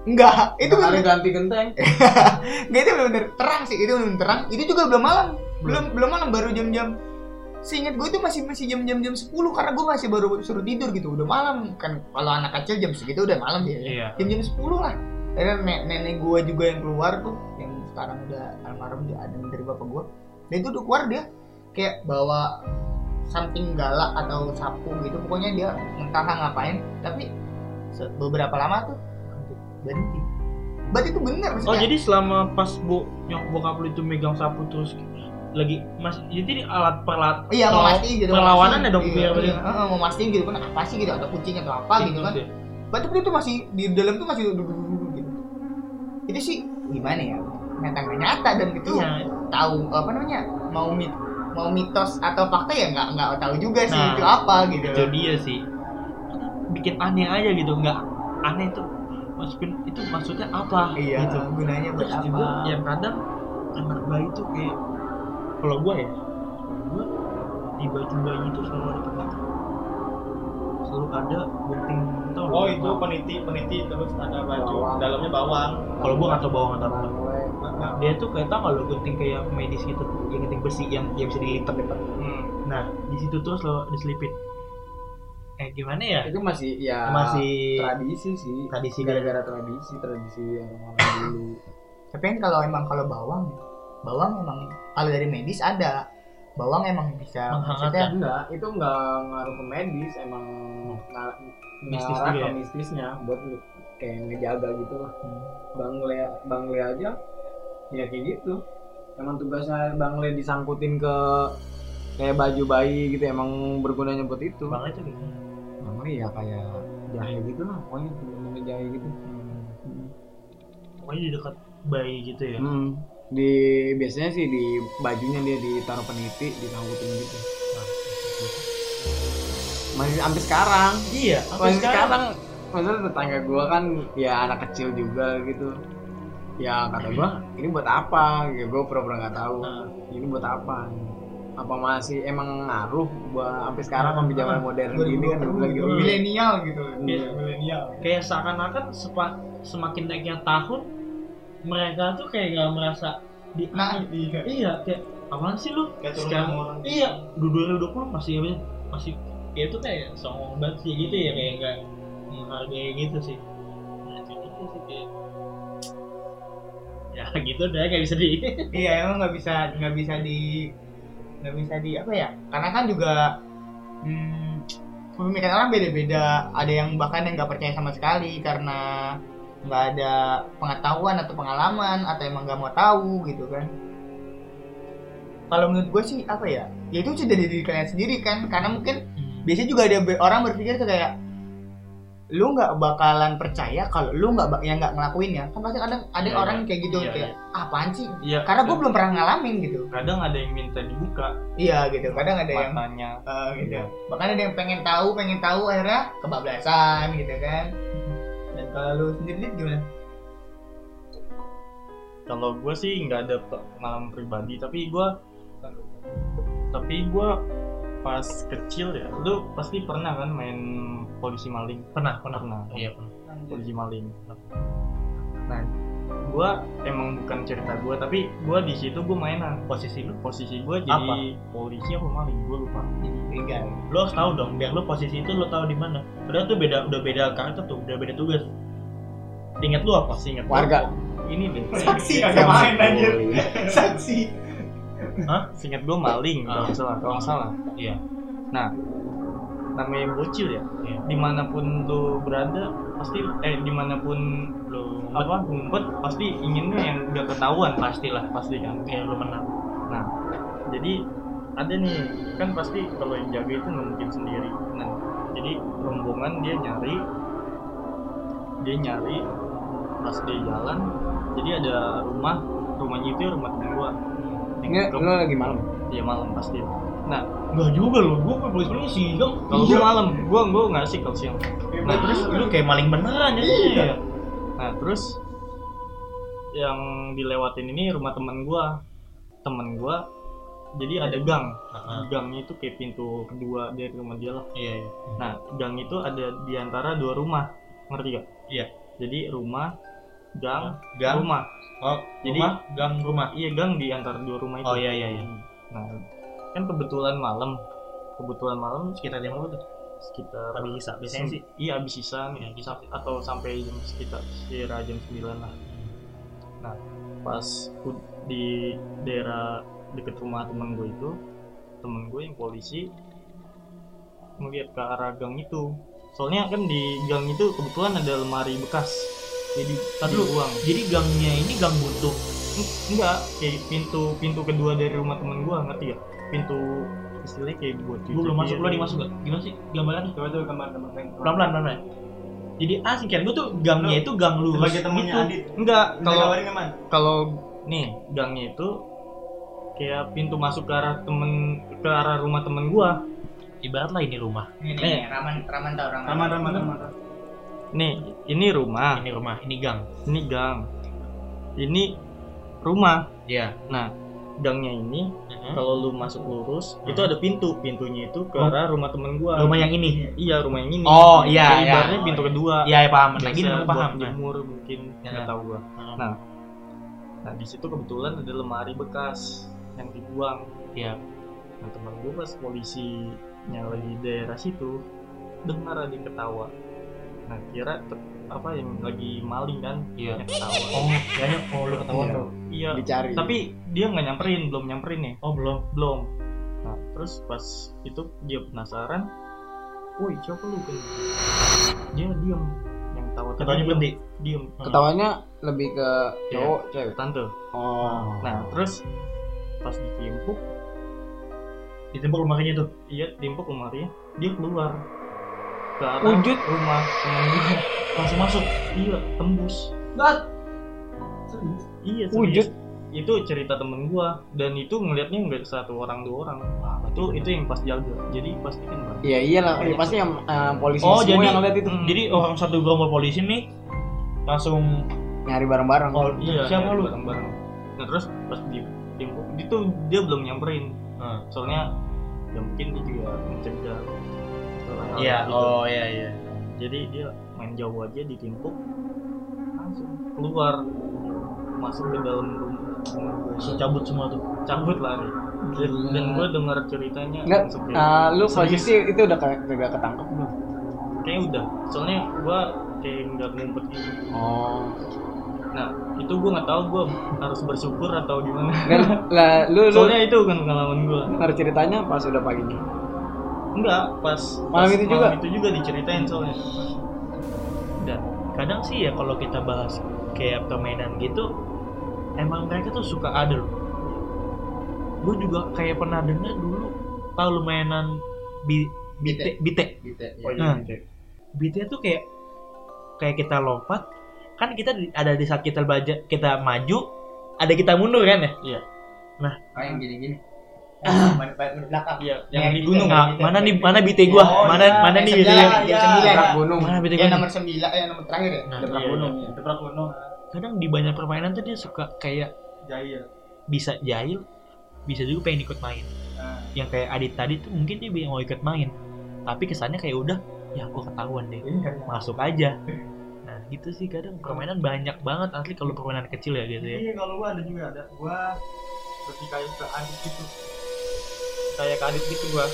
S2: enggak itu
S4: Itu
S2: bener
S4: ganti genteng.
S2: enggak itu bener terang sih itu bener terang. Itu juga belum malam belum belum malam baru jam-jam Seingat gue itu masih masih jam-jam jam 10 karena gue masih baru suruh tidur gitu udah malam. Kan kalau anak kecil jam segitu udah malam ya
S1: iya.
S2: Jam-jam 10 lah. Akhirnya nenek, nenek gue juga yang keluar tuh yang sekarang udah almarhum dia ada dari bapak gue dan itu udah keluar dia kayak bawa something galak atau sapu gitu pokoknya dia entah ngapain tapi beberapa lama tuh berhenti. Berarti itu bener
S1: oh
S2: maksudnya
S1: jadi selama pas bu nyok bokap lu itu megang sapu terus lagi mas jadi alat perlat
S2: iya mau mastiin gitu
S1: perlawanan ya dong
S2: iya,
S1: biar
S2: iya, mau mastiin gitu kan apa sih gitu ada kucing atau apa gitu kan.
S1: Iya.
S2: berarti itu masih di dalam tuh masih gitu. Itu sih gimana ya? Nyata nggak nyata dan itu
S1: Iya.
S2: tahu apa namanya mau mit mau mitos atau fakta ya nggak nggak tahu juga sih
S1: Nah,
S2: itu apa gitu.
S1: itu dia sih. Bikin aneh aja gitu nggak aneh tuh. Masukin itu maksudnya apa
S2: iya
S1: gitu.
S2: gunanya buat
S1: Terus
S2: apa?
S1: juga yang kadang anak bayi tuh kayak kalau gua ya gua di baju bayi itu selalu ada peniti selalu ada gunting tau
S5: Oh itu peniti peniti terus ada baju
S4: Bawang.
S5: dalamnya bawang.
S1: kalau gua nggak tahu bawang atau apa dia tuh kayak tau nggak lo gunting kayak medis gitu? Yang gunting besi yang yang bisa dilipat lipat
S5: Hmm.
S1: nah di situ tuh selalu diselipin. Eh gimana ya?
S4: Itu masih ya
S1: masih
S4: tradisi sih.
S1: tradisi
S4: gara-gara tradisi tradisi orang-orang dulu.
S2: Tapi kan kalau emang kalau bawang bawang emang kalau dari medis ada. Bawang emang bisa
S1: Menghangatkan.
S2: maksudnya
S4: enggak itu enggak ngaruh ke medis emang nga-
S1: Mistis
S4: ngarah ke
S1: ya?
S4: mistisnya buat kayak ngejaga gitu lah.
S1: Hmm.
S4: bang le bang le aja ya kayak gitu emang tugasnya bang le disangkutin ke kayak baju bayi gitu emang bergunanya buat itu
S1: bang itu gitu
S4: bang le ya kayak jahe gitu lah pokoknya temen jahe gitu
S1: pokoknya di dekat bayi gitu ya
S4: Hmm. Di biasanya sih di bajunya dia ditaruh peniti, disangkutin gitu. Masih sampai sekarang.
S1: iya
S4: Masih sekarang. Maksudnya tetangga gua kan ya anak kecil juga gitu. Ya kata gua, ini buat apa? Ya gua pura-pura nggak tahu.
S1: Nah.
S4: Ini buat apa? Apa masih emang ngaruh buat sampai sekarang sampai zaman modern gini kan lagi
S2: milenial gitu
S1: Iya.
S5: milenial.
S1: kayak seakan-akan sepa- semakin naiknya tahun mereka tuh kayak nggak merasa di
S2: nah
S5: Iya.
S1: iya kayak apaan sih lu
S5: Kayak turun
S1: sekarang
S5: orang.
S1: iya du- 2020 masih apa ya, masih ya itu kayak songong banget sih gitu ya kayak nggak menghargai gitu sih nah itu gitu sih kayak ya gitu deh kayak bisa di
S2: iya emang nggak bisa nggak bisa di nggak bisa di apa ya? Karena kan juga hmm, pemikiran orang beda-beda. Ada yang bahkan yang nggak percaya sama sekali karena nggak ada pengetahuan atau pengalaman atau emang nggak mau tahu gitu kan. Kalau menurut gue sih apa ya? Ya itu sudah dari diri kalian sendiri kan karena mungkin biasanya juga ada orang berpikir tuh kayak lu nggak bakalan percaya kalau lu nggak yang nggak ngelakuin ya. Kan pasti ada ada
S1: Iya,
S2: orang yang kayak gitu
S1: iya,
S2: kayak apaan sih?
S1: Iya
S2: karena gue belum pernah ngalamin gitu.
S1: Kadang ada yang minta dibuka.
S2: Iya gitu. Kadang ada yang
S1: matanya.
S2: Eh, gitu.
S1: Iya.
S2: bahkan ada yang pengen tahu pengen tahu akhirnya kebablasan gitu kan. Dan kalau lu sendiri gimana?
S3: Kalau gue sih nggak ada pengalaman pribadi tapi gue tapi gue pas kecil ya lu pasti pernah kan main polisi maling?
S1: Pernah pernah.
S3: Pernah.
S1: Iya pernah.
S3: Polisi maling. Nah gue emang bukan cerita gue tapi gue di situ gue mainan
S1: posisi lu?
S3: Posisi gue jadi polisi apa maling? Gue lupa.
S2: Tiga.
S1: lu harus tahu dong biar lu posisi itu lu tahu di mana. Padahal tuh beda udah beda karakter tuh udah beda tugas. Ingat lu apa? Sih ingat
S4: Warga.
S3: ini deh.
S5: Saksi kagak main anjir. Saksi.
S3: Hah? Singkat gue maling kalau
S1: Ah.
S3: nggak salah, kalau nggak salah.
S1: iya
S3: Nah, namanya bocil ya.
S1: Iya.
S3: Di mana pun lu berada, pasti eh di mana pun lu apa ngumpet, pasti inginnya yang udah ketahuan pastilah, pasti kan.
S1: ya lu menang
S3: Nah, jadi ada nih kan pasti kalau yang jaga itu nggak mungkin sendiri. Nah, jadi rombongan dia nyari, dia nyari pas dia jalan, jadi ada rumah, rumahnya itu rumah gua.
S4: Ini lu lagi malam.
S3: Iya malam pasti. Nah,
S1: Enggak juga lo, gua polisi polisi sih, dong.
S3: kalau gua malam, gua gua nggak sih kalau siang.
S1: Nah, terus lu kayak maling beneran ya.
S3: Iya. Nah, terus yang dilewatin ini rumah teman gua. Temen gua jadi ada gang.
S1: Heeh.
S3: Gangnya itu kayak pintu kedua dari rumah dia lah.
S1: Iya, iya.
S3: Nah, gang itu ada di antara dua rumah. Ngerti gak?
S1: Iya.
S3: Jadi rumah, gang,
S1: Gang,
S3: rumah.
S1: Oh,
S3: Jadi-
S1: rumah, gang rumah.
S3: Iya, gang di antara dua rumah itu.
S1: Oh iya iya iya.
S3: Nah, kan kebetulan malam. Kebetulan malam
S1: Sekitar jam berapa tuh?
S3: sekitar
S1: Habis sisa biasanya sih.
S3: iya habis sisa
S1: Iya,
S3: bisa atau sampai jam sekitar sekira jam 9 lah nah pas di daerah deket rumah temen gue itu temen gue yang polisi ngeliat ke arah gang itu soalnya kan di gang itu kebetulan ada lemari bekas jadi tadi uang
S1: Jadi gangnya ini gang buntu.
S3: enggak kayak pintu pintu kedua dari rumah temen gue ngerti ya pintu istilahnya kayak buat
S1: Gua belum masuk, lu ada yang masuk gak? Gimana sih gambarannya?
S5: Coba tuh gambar gambar
S1: Pelan pelan pelan. Jadi asing kan gua tuh gangnya itu gang lurus
S5: Sebagai temennya
S1: gitu.
S5: Adit.
S3: enggak kalau kalau nih gangnya itu kayak pintu masuk ke arah temen ke arah rumah temen gua
S1: Ibarat lah ini rumah.
S2: ini nih raman raman tau raman
S5: Raman raman raman.
S3: Nih ini rumah
S1: Ini rumah, ini gang.
S3: ini gang ini rumah
S1: Iya.
S3: nah gangnya ini
S1: Heeh.
S3: kalau lu masuk lurus itu ada pintu pintunya itu ke
S1: Oh.
S3: arah rumah temen gua
S1: Rumah yang ini.
S3: iya rumah yang ini
S1: Oh, iya, iya.
S3: ibaratnya pintu kedua
S1: Iya, ya, paham. Lagi aku paham.
S3: Jemur mungkin
S1: Ya.
S3: nggak tahu gua
S1: Heeh.
S3: Nah. nah di situ kebetulan ada lemari bekas yang dibuang
S1: Iya.
S3: nah teman gua pas polisinya lagi di daerah situ dengar ada yang ketawa nah kira apa yang lagi maling kan
S1: Iya.
S3: yang ketawa
S1: Oh, kayaknya oh lu ketahuan
S4: Iya.
S1: tuh.
S3: iya
S4: Dicari.
S3: tapi dia nggak nyamperin belum nyamperin nih
S1: Oh, belum.
S3: belum nah terus pas itu dia penasaran woi siapa lu kan dia diem yang tawa
S1: Ketawanya
S3: diem.
S1: berhenti.
S3: diem
S4: Ketawanya lebih ke
S3: Iya.
S4: cowok, cewek.
S3: tante
S4: Oh.
S3: nah terus pas ditimpuk
S1: Ditembak rumahnya tuh.
S3: iya timpuk lemarinya dia keluar ke arah
S4: Wujud.
S3: rumah
S1: Langsung masuk.
S3: iya tembus
S5: Serius?
S3: iya
S4: Wujud.
S3: serius. itu cerita temen gua dan itu ngelihatnya nggak satu orang dua orang itu itu yang pas jaga jadi pasti kan.
S4: Iya iyalah, ya, pasti yang eh, polisi
S1: Oh,
S4: semua
S1: jadi
S4: yang ngeliat itu
S3: Hmm.
S1: Jadi orang satu gerombol polisi nih langsung
S4: nyari bareng-bareng.
S1: oh,
S3: iya
S1: siapa lu?
S3: bareng bareng nah terus pas di itu dia belum nyamperin
S1: Hmm.
S3: soalnya ya mungkin dia juga mencegah
S1: Iya,
S3: gitu.
S1: oh iya iya.
S3: jadi dia main jauh aja ditimpuk langsung keluar masuk ke dalam rumah.
S1: Langsung cabut semua tuh.
S3: cabut lari dan, dan gue dengar ceritanya kayak,
S4: eh, lu posisi itu udah kayak udah ketangkep belum?
S3: kayaknya udah soalnya gue kayak nggak ngumpet gitu
S4: Oh.
S3: nah itu gue nggak tahu gue harus bersyukur atau gimana
S4: Dan lah lu lu
S3: soalnya itu kan pengalaman gue
S4: dengar ceritanya pas udah paginya.
S3: Enggak pas
S4: Malam
S3: pas
S4: itu juga?
S3: itu juga diceritain soalnya
S1: Dan kadang sih ya kalau kita bahas kayak permainan gitu emang mereka tuh suka ada loh. Gue juga kayak pernah dengar dulu tahu lu mainan bi bite bite.
S3: oh
S2: ya.
S1: Nah, bite tuh kayak kayak kita lompat kan kita ada di saat kita baca kita maju ada kita mundur kan ya
S3: Iya.
S2: oh yang gini-gini
S1: Ah.
S2: Mana- mana- belakang
S3: iya
S2: Yang
S3: yang di gunung
S1: Nah, mana nih mana bite gua
S2: Oh,
S1: mana
S2: iya,
S1: mana
S2: yang
S1: nih bite
S2: yang sembilan.
S4: Gerak gunung.
S1: mana bite gua nih?
S2: nomor sembilan eh nomor terakhir ya
S1: Nah,
S3: iya,
S4: gunung.
S3: iya.
S5: Gebrak gunung.
S1: kadang di banyak permainan tuh dia suka kayak
S5: Jahil.
S1: bisa jahil bisa juga pengen ikut main
S5: Nah,
S1: yang kayak Adit tadi tuh mungkin dia mau ikut main tapi kesannya kayak udah ya gua ketahuan deh
S5: iya.
S1: masuk aja nah gitu sih kadang permainan banyak banget asli kalau permainan kecil ya gitu ya
S5: Iya, kalau gua ada juga ada. Gua lebih kayak ke adit gitu.
S3: Kayak ke adit gitu gue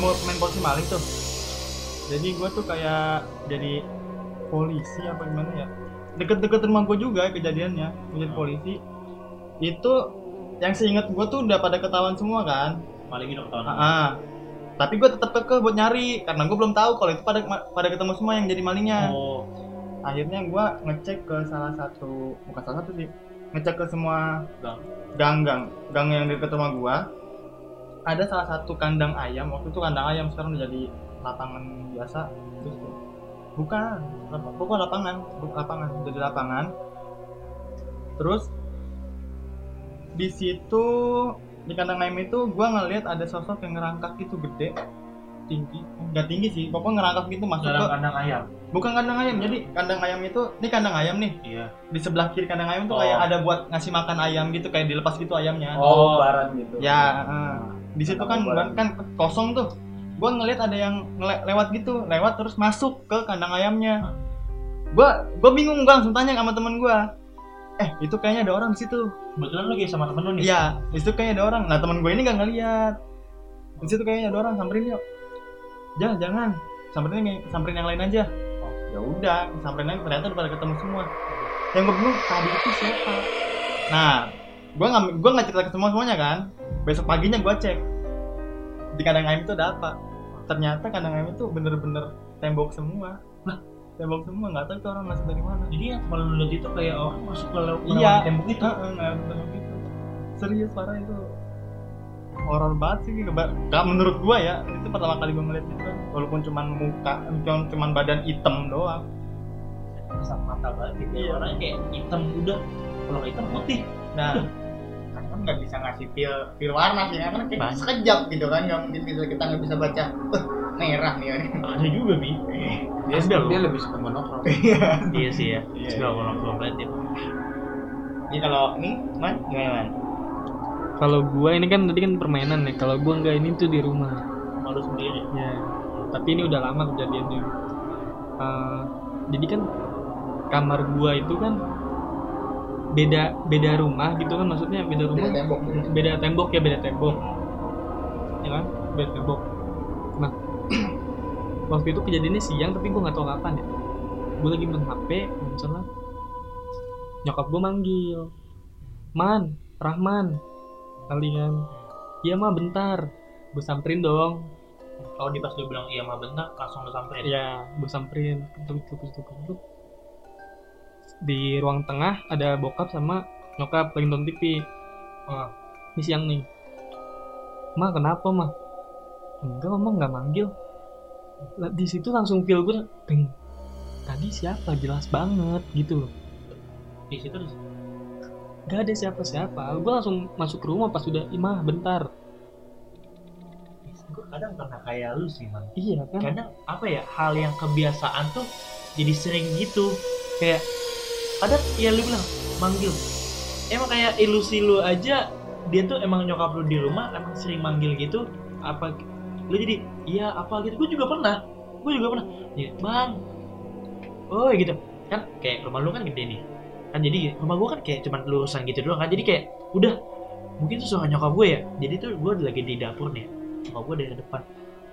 S5: Mau main polisi maling tuh. Jadi gua tuh kayak jadi polisi apa gimana ya? Deket-deket rumah gua juga kejadiannya, gua jadi polisi. Itu yang seingat gua tuh udah pada ketahuan semua kan.
S1: paling udah ketahuan
S5: Ah. Tapi gue tetap kekeh buat nyari karena gue belum tahu kalau itu pada pada ketemu semua yang jadi malingnya.
S1: oh
S5: Akhirnya gue ngecek ke salah satu bukan salah satu sih ngecek ke semua
S1: Gang.
S5: gang-gang gang yang di dekat rumah gua. Ada salah satu kandang ayam waktu itu kandang ayam sekarang udah jadi lapangan biasa. Terus bukan bukan lapangan bukan lapangan jadi lapangan. Terus di situ di kandang ayam itu gua ngelihat ada sosok yang ngerangkak gitu gede tinggi nggak tinggi sih pokoknya ngerangkak gitu masuk
S1: dalam
S5: ke
S1: kandang ayam
S5: bukan kandang ayam jadi kandang ayam itu ini kandang ayam nih
S1: iya
S5: di sebelah kiri kandang ayam tuh
S1: Oh.
S5: kayak ada buat ngasih makan ayam gitu kayak dilepas gitu ayamnya
S4: Oh, barat gitu.
S5: ya eh. Di situ kan
S4: Kandang
S5: kan kosong tuh. Gua ngelihat ada yang ngele- lewat gitu lewat terus masuk ke kandang ayamnya. Gua gua bingung gua langsung tanya sama temen gua. Eh itu kayaknya ada orang di situ.
S1: Kebetulan lagi sama temen lu nih.
S5: Iya di situ kayaknya ada orang. Nah temen gue ini gak ngeliat. Di situ kayaknya ada orang samperin yuk. Jangan jangan. Samperin yang samperin yang lain aja. Oh, ya udah samperin aja. Ternyata udah pada ketemu semua. Yang gue bingung tadi itu siapa? Nah gue nggak gue nggak cerita ke semua semuanya kan besok paginya gue cek di kandang ayam itu ada apa ternyata kandang ayam itu bener-bener tembok semua lah tembok semua nggak tahu itu orang masuk dari mana
S1: jadi yang kalau lu lihat itu kayak orang masuk ke lewat
S5: Iya.
S1: tembok itu
S5: Heeh, nggak bener gitu. Serius parah itu. Horor banget sih Gak, gak menurut gua ya. Itu pertama kali gua ngeliat itu. Walaupun cuman muka, cuman, cuman badan hitam doang.
S1: kasat mata banget gitu
S5: Iya.
S1: ya. orangnya kayak hitam udah kalau hitam putih
S2: nah nggak bisa ngasih feel feel warna sih kan kayak
S1: Banyak.
S2: sekejap gitu kan nggak mungkin bisa kita nggak bisa baca "Eh, merah nih orang.
S1: ada juga bi
S4: Dia,
S1: loh.
S4: dia lebih suka monokrom.
S1: iya sih ya
S5: Iya,
S1: suka
S5: iya.
S1: orang kompetitif
S2: Jadi kalau ini man gimana man?
S6: Kalau gua ini kan tadi kan permainan nih. Kalau gua enggak ini tuh di rumah.
S1: malu sendiri
S6: Ya. Tapi ini udah lama kejadiannya. Eh, jadi kan kamar gua itu kan beda beda rumah gitu kan maksudnya beda rumah?
S2: Beda tembok.
S6: beda tembok. Ya beda tembok. Ya kan? Beda tembok. Nah waktu itu kejadiannya siang tapi gue nggak tahu kapan ya. Gue lagi main hp misalnya nyokap gue manggil man rahman. Kalian iya mah bentar. Gue samperin dong.
S1: Kalau di pas dia bilang iya mah bentar langsung lu samperin?
S6: Ya gue samperin. Tuk tuk tuk tuk. Di ruang tengah ada bokap sama nyokap lagi nonton TV Wah, ini siang nih. Ma kenapa mah enggak mama nggak manggil. Di situ langsung feel gue "Deng, tadi siapa? Jelas banget gitu loh.
S1: Di situ di situ.
S6: Gak ada siapa-siapa. Gue langsung masuk ke rumah pas udah imah bentar.
S1: Gue kadang pernah kayak lu sih man
S6: iya kan?
S1: Kadang apa ya hal yang kebiasaan tuh jadi sering gitu. Kayak kadang ya lu bilang manggil. Emang kayak ilusi lu aja dia tuh emang nyokap lu di rumah emang sering manggil gitu apa lu jadi iya apa? gitu. Gue juga pernah gue juga pernah. Ya, bang. Oh gitu. Kan kayak rumah lu kan gede nih. Kan jadi rumah gue kan kayak cuman lurusan gitu doang kan. Jadi kayak udah mungkin tuh suara nyokap gue ya. Jadi tuh gue lagi di dapur nih nyokap gue dari depan.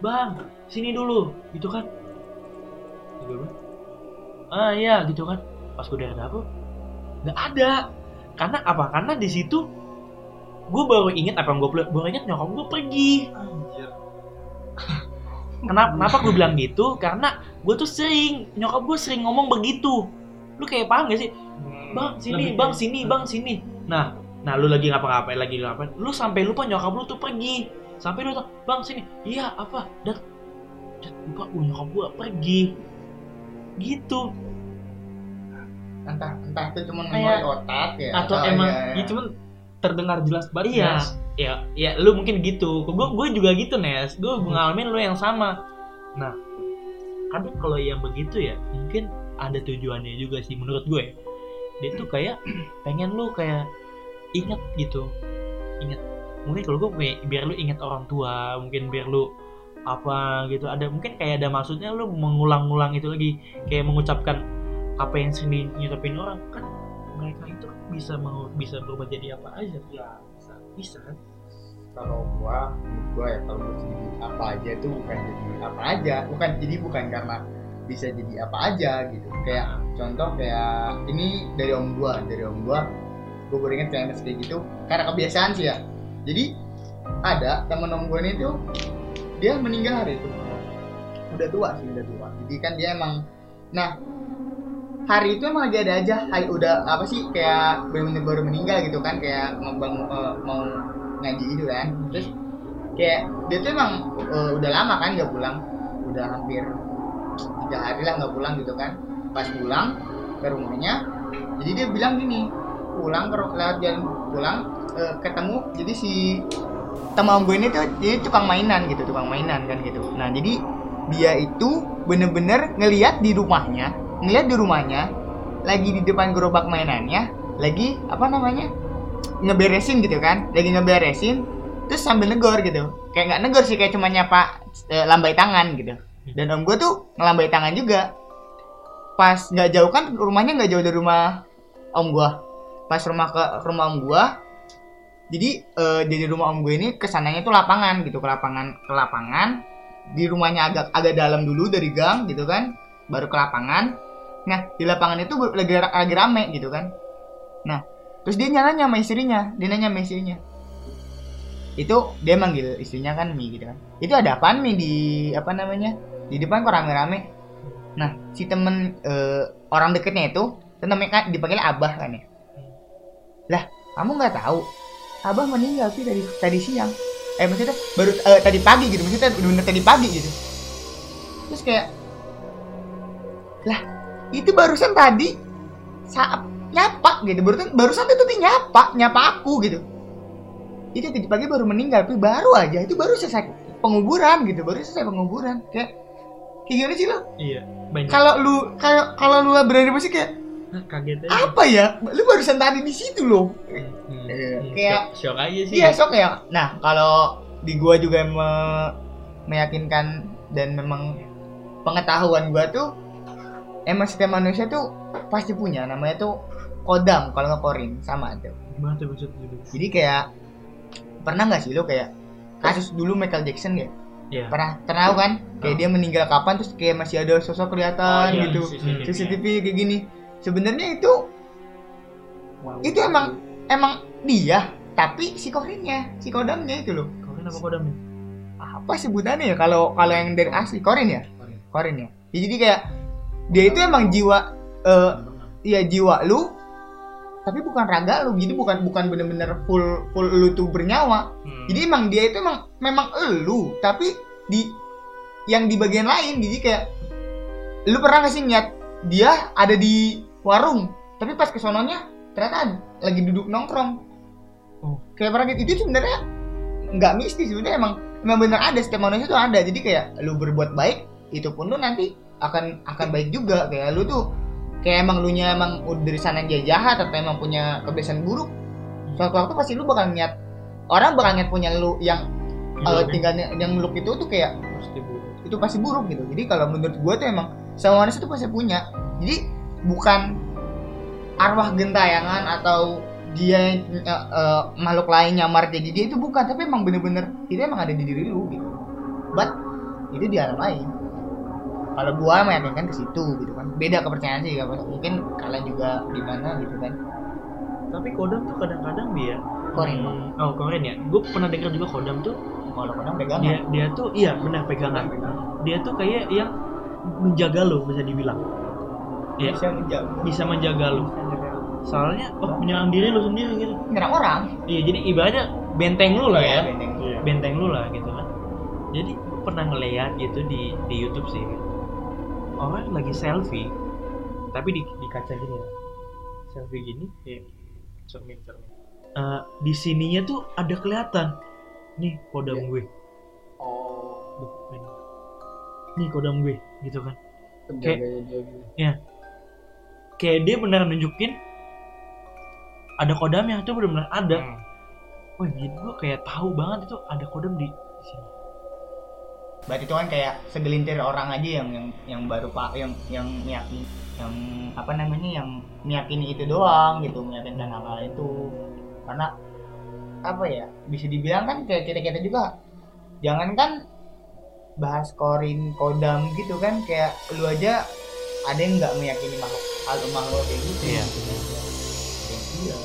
S1: Bang sini dulu. Gitu kan. Gue bilang, ah iya. Gitu kan pas gue dari dapur nggak ada. Karena apa? Karena di situ gue baru inget apa yang gue baru inget nyokap gue pergi. Kenapa kenapa gue bilang gitu? Karena gue tuh sering nyokap gue sering ngomong begitu. Lu kayak paham gak sih? Bang sini bang sini bang sini. Nah nah lu lagi ngapa-ngapain lagi ngapain lu sampai lupa nyokap lu tuh pergi. Sampai lu tuh bang sini. Iya apa? Dan dan lupa. Gue nyokap gue pergi. Gitu
S2: Entah entah itu cuma
S1: Kayak-
S2: memori otak ya.
S1: atau emang
S2: ya,
S6: ya cuman terdengar jelas banget
S1: Iya, ya, ya, lu mungkin gitu. Gue gue juga gitu Nes. Gue ngalamin lu yang sama. Nah, kan kalau yang begitu ya, mungkin ada tujuannya juga sih menurut gue. Dia tuh kayak pengen lu kayak inget gitu, inget. Mungkin kalau gue biar lu inget orang tua, mungkin biar lu apa gitu. Ada mungkin kayak ada maksudnya lu mengulang-ulang itu lagi, kayak mengucapkan apa yang sering nyucapin orang kan mereka itu bisa mau bisa berubah jadi apa aja. Ya bisa. Bisa.
S2: Kalau gua gua ya kalau gua jadi apa aja tuh bukan jadi apa aja. Bukan jadi bukan karena bisa jadi apa aja gitu. Kayak contoh kayak ini dari om gua dari om gua gua baru inget kayak kayak gitu karena kebiasaan sih ya. Jadi ada temen om gua ini tuh dia meninggal hari itu. Udah tua sih udah tua. Jadi kan dia emang nah hari itu emang lagi ada aja hari udah apa sih kayak bener-bener baru meninggal gitu kan kayak mau bang- eh, mau ngaji itu kan. Terus kayak dia tuh emang eh, udah lama kan nggak pulang. Udah hampir tiga hari lah nggak pulang gitu kan. Pas pulang ke rumahnya jadi dia bilang gini pulang ke lewat jalan pulang eh, ketemu jadi si teman gue ini tuh jadi tukang mainan gitu tukang mainan kan gitu. Nah jadi dia itu bener-bener ngelihat di rumahnya ngelihat di rumahnya lagi di depan gerobak mainannya lagi apa namanya ngeberesin gitu kan lagi ngeberesin terus sambil negor gitu. Kayak nggak negor sih kayak cuma nyapa eh, lambai tangan gitu. Dan om gue tuh ngelambai tangan juga. Pas nggak jauh kan rumahnya nggak jauh dari rumah om gue pas rumah ke rumah om gue jadi eh, dari rumah om gue ini ke sananya tuh lapangan gitu ke lapangan ke lapangan. Di rumahnya agak agak dalam dulu dari gang gitu kan baru ke lapangan nah di lapangan itu lagi lagi rame gitu kan. Nah terus dia nanya sama istrinya dia nanya sama istrinya. Itu dia manggil istrinya kan Mi gitu kan. Itu ada apaan Mi di apa namanya di depan kok rame-rame? Nah si temen eh, orang deketnya itu itu dipanggil abah kan ya. Lah kamu nggak tahu abah meninggal sih tadi tadi siang. Eh maksudnya baru eh, tadi pagi gitu maksudnya bener-bener tadi pagi gitu. Terus kayak lah itu barusan tadi saat nyapa gitu barusan barusan itu tuh nyapa nyapa aku gitu itu tadi pagi baru meninggal tapi baru aja itu baru selesai penguburan gitu baru selesai penguburan kayak kayak gimana sih lo
S1: Iya. Banyak.
S2: kalau lu kalau kalau lu berada di posisi kayak
S1: Hah, kaget aja.
S2: apa ya lu barusan tadi di situ loh
S1: Hmm, hmm,
S2: kayak-
S1: shock, shock aja sih.
S2: iya sok ya nah kalau di gua juga me- meyakinkan dan memang pengetahuan gua tuh emang setiap manusia tuh pasti punya namanya tuh kodam kalau nggak korin sama tuh
S1: Gimana tuh maksudnya?
S2: jadi kayak pernah nggak sih lo kayak kasus dulu Michael Jackson ya?
S1: Iya.
S2: pernah tahu kan? Kayak dia meninggal kapan terus kayak masih ada sosok kelihatan
S1: Oh, iya,
S2: gitu.
S1: CCTV.
S2: CCTV kayak gini. Sebenarnya itu itu emang emang dia tapi si korinnya si kodamnya itu loh.
S1: Kalian apa kodamnya?
S2: apa sebutannya ya kalau kalau yang dari asli? Korin ya? Korin ya. Ya, jadi kayak dia itu emang jiwa eh iya jiwa lu tapi bukan raga lu. Jadi bukan bukan bener-bener full full lu tuh bernyawa.
S1: Hmm.
S2: jadi emang dia itu emang memang elu tapi di yang di bagian lain jadi kayak lu pernah gak sih ngeliat dia ada di warung tapi pas kesononya ternyata lagi duduk nongkrong.
S1: Oh.
S2: kayak pernah gitu. Itu sebenarnya nggak mistis sebenarnya emang emang bener ada. Setiap manusia tuh ada. Jadi kayak lu berbuat baik itu pun lu nanti akan akan baik juga. Kayak lu tuh kayak emang lu nya emang udah dari sana dia jahat atau emang punya kebiasaan buruk suatu waktu pasti lu bakal niat orang bakal niat punya lu yang
S1: Iya,
S2: uh, tinggalnya yang look itu tuh kayak
S1: pasti buruk.
S2: itu pasti buruk gitu. Jadi kalau menurut gue tuh emang semua manusia tuh pasti punya. Jadi bukan arwah gentayangan atau dia uh, uh, makhluk lain nyamar jadi dia itu bukan. Tapi emang bener-bener itu emang ada di diri lu gitu. But itu di alam lain kalau gua meyakinkan ke situ gitu kan beda kepercayaan sih mungkin kalian juga di mana gitu kan
S1: Tapi kodam tuh kadang-kadang dia
S2: Korin.
S1: Hmm, oh Korin ya. Gue pernah dengar juga kodam tuh
S2: kalau kadang pegangan
S1: dia dia tuh iya benar pegangan. Dia tuh kayak yang menjaga lo bisa dibilang. Iya.
S2: bisa menjaga
S1: Bisa menjaga lo. Soalnya oh menyerang diri lo sendiri gitu.
S2: nyerang orang
S1: Iya jadi ibaratnya benteng lu lah ya.
S2: benteng.
S1: Benteng lu lah gitu kan. Jadi pernah ngeliat gitu di di YouTube sih. Orang lagi selfie tapi di di kaca gini ya. Selfie gini?
S3: Cermin cermin.
S1: Eh, di sininya tuh ada kelihatan. Nih kodam gue.
S4: Oh,
S1: Duh, nih kodam gue gitu kan.
S4: Dia gitu.
S1: kayak dia benar nunjukin ada kodamnya itu benar-benar ada. Wah jadi gue kayak tahu banget itu ada kodam di sini
S2: Berarti itu kan kayak segelintir orang aja yang yang yang baru pak yang yang meyakini yang apa namanya yang meyakini itu doang gitu meyakinkan hal-hal itu karena apa ya bisa dibilang kan kayak kita kita juga jangan kan bahas korin kodam gitu kan kayak lu aja ada yang nggak meyakini makhluk hal makhluk kayak gitu
S1: Iya.
S2: Iya.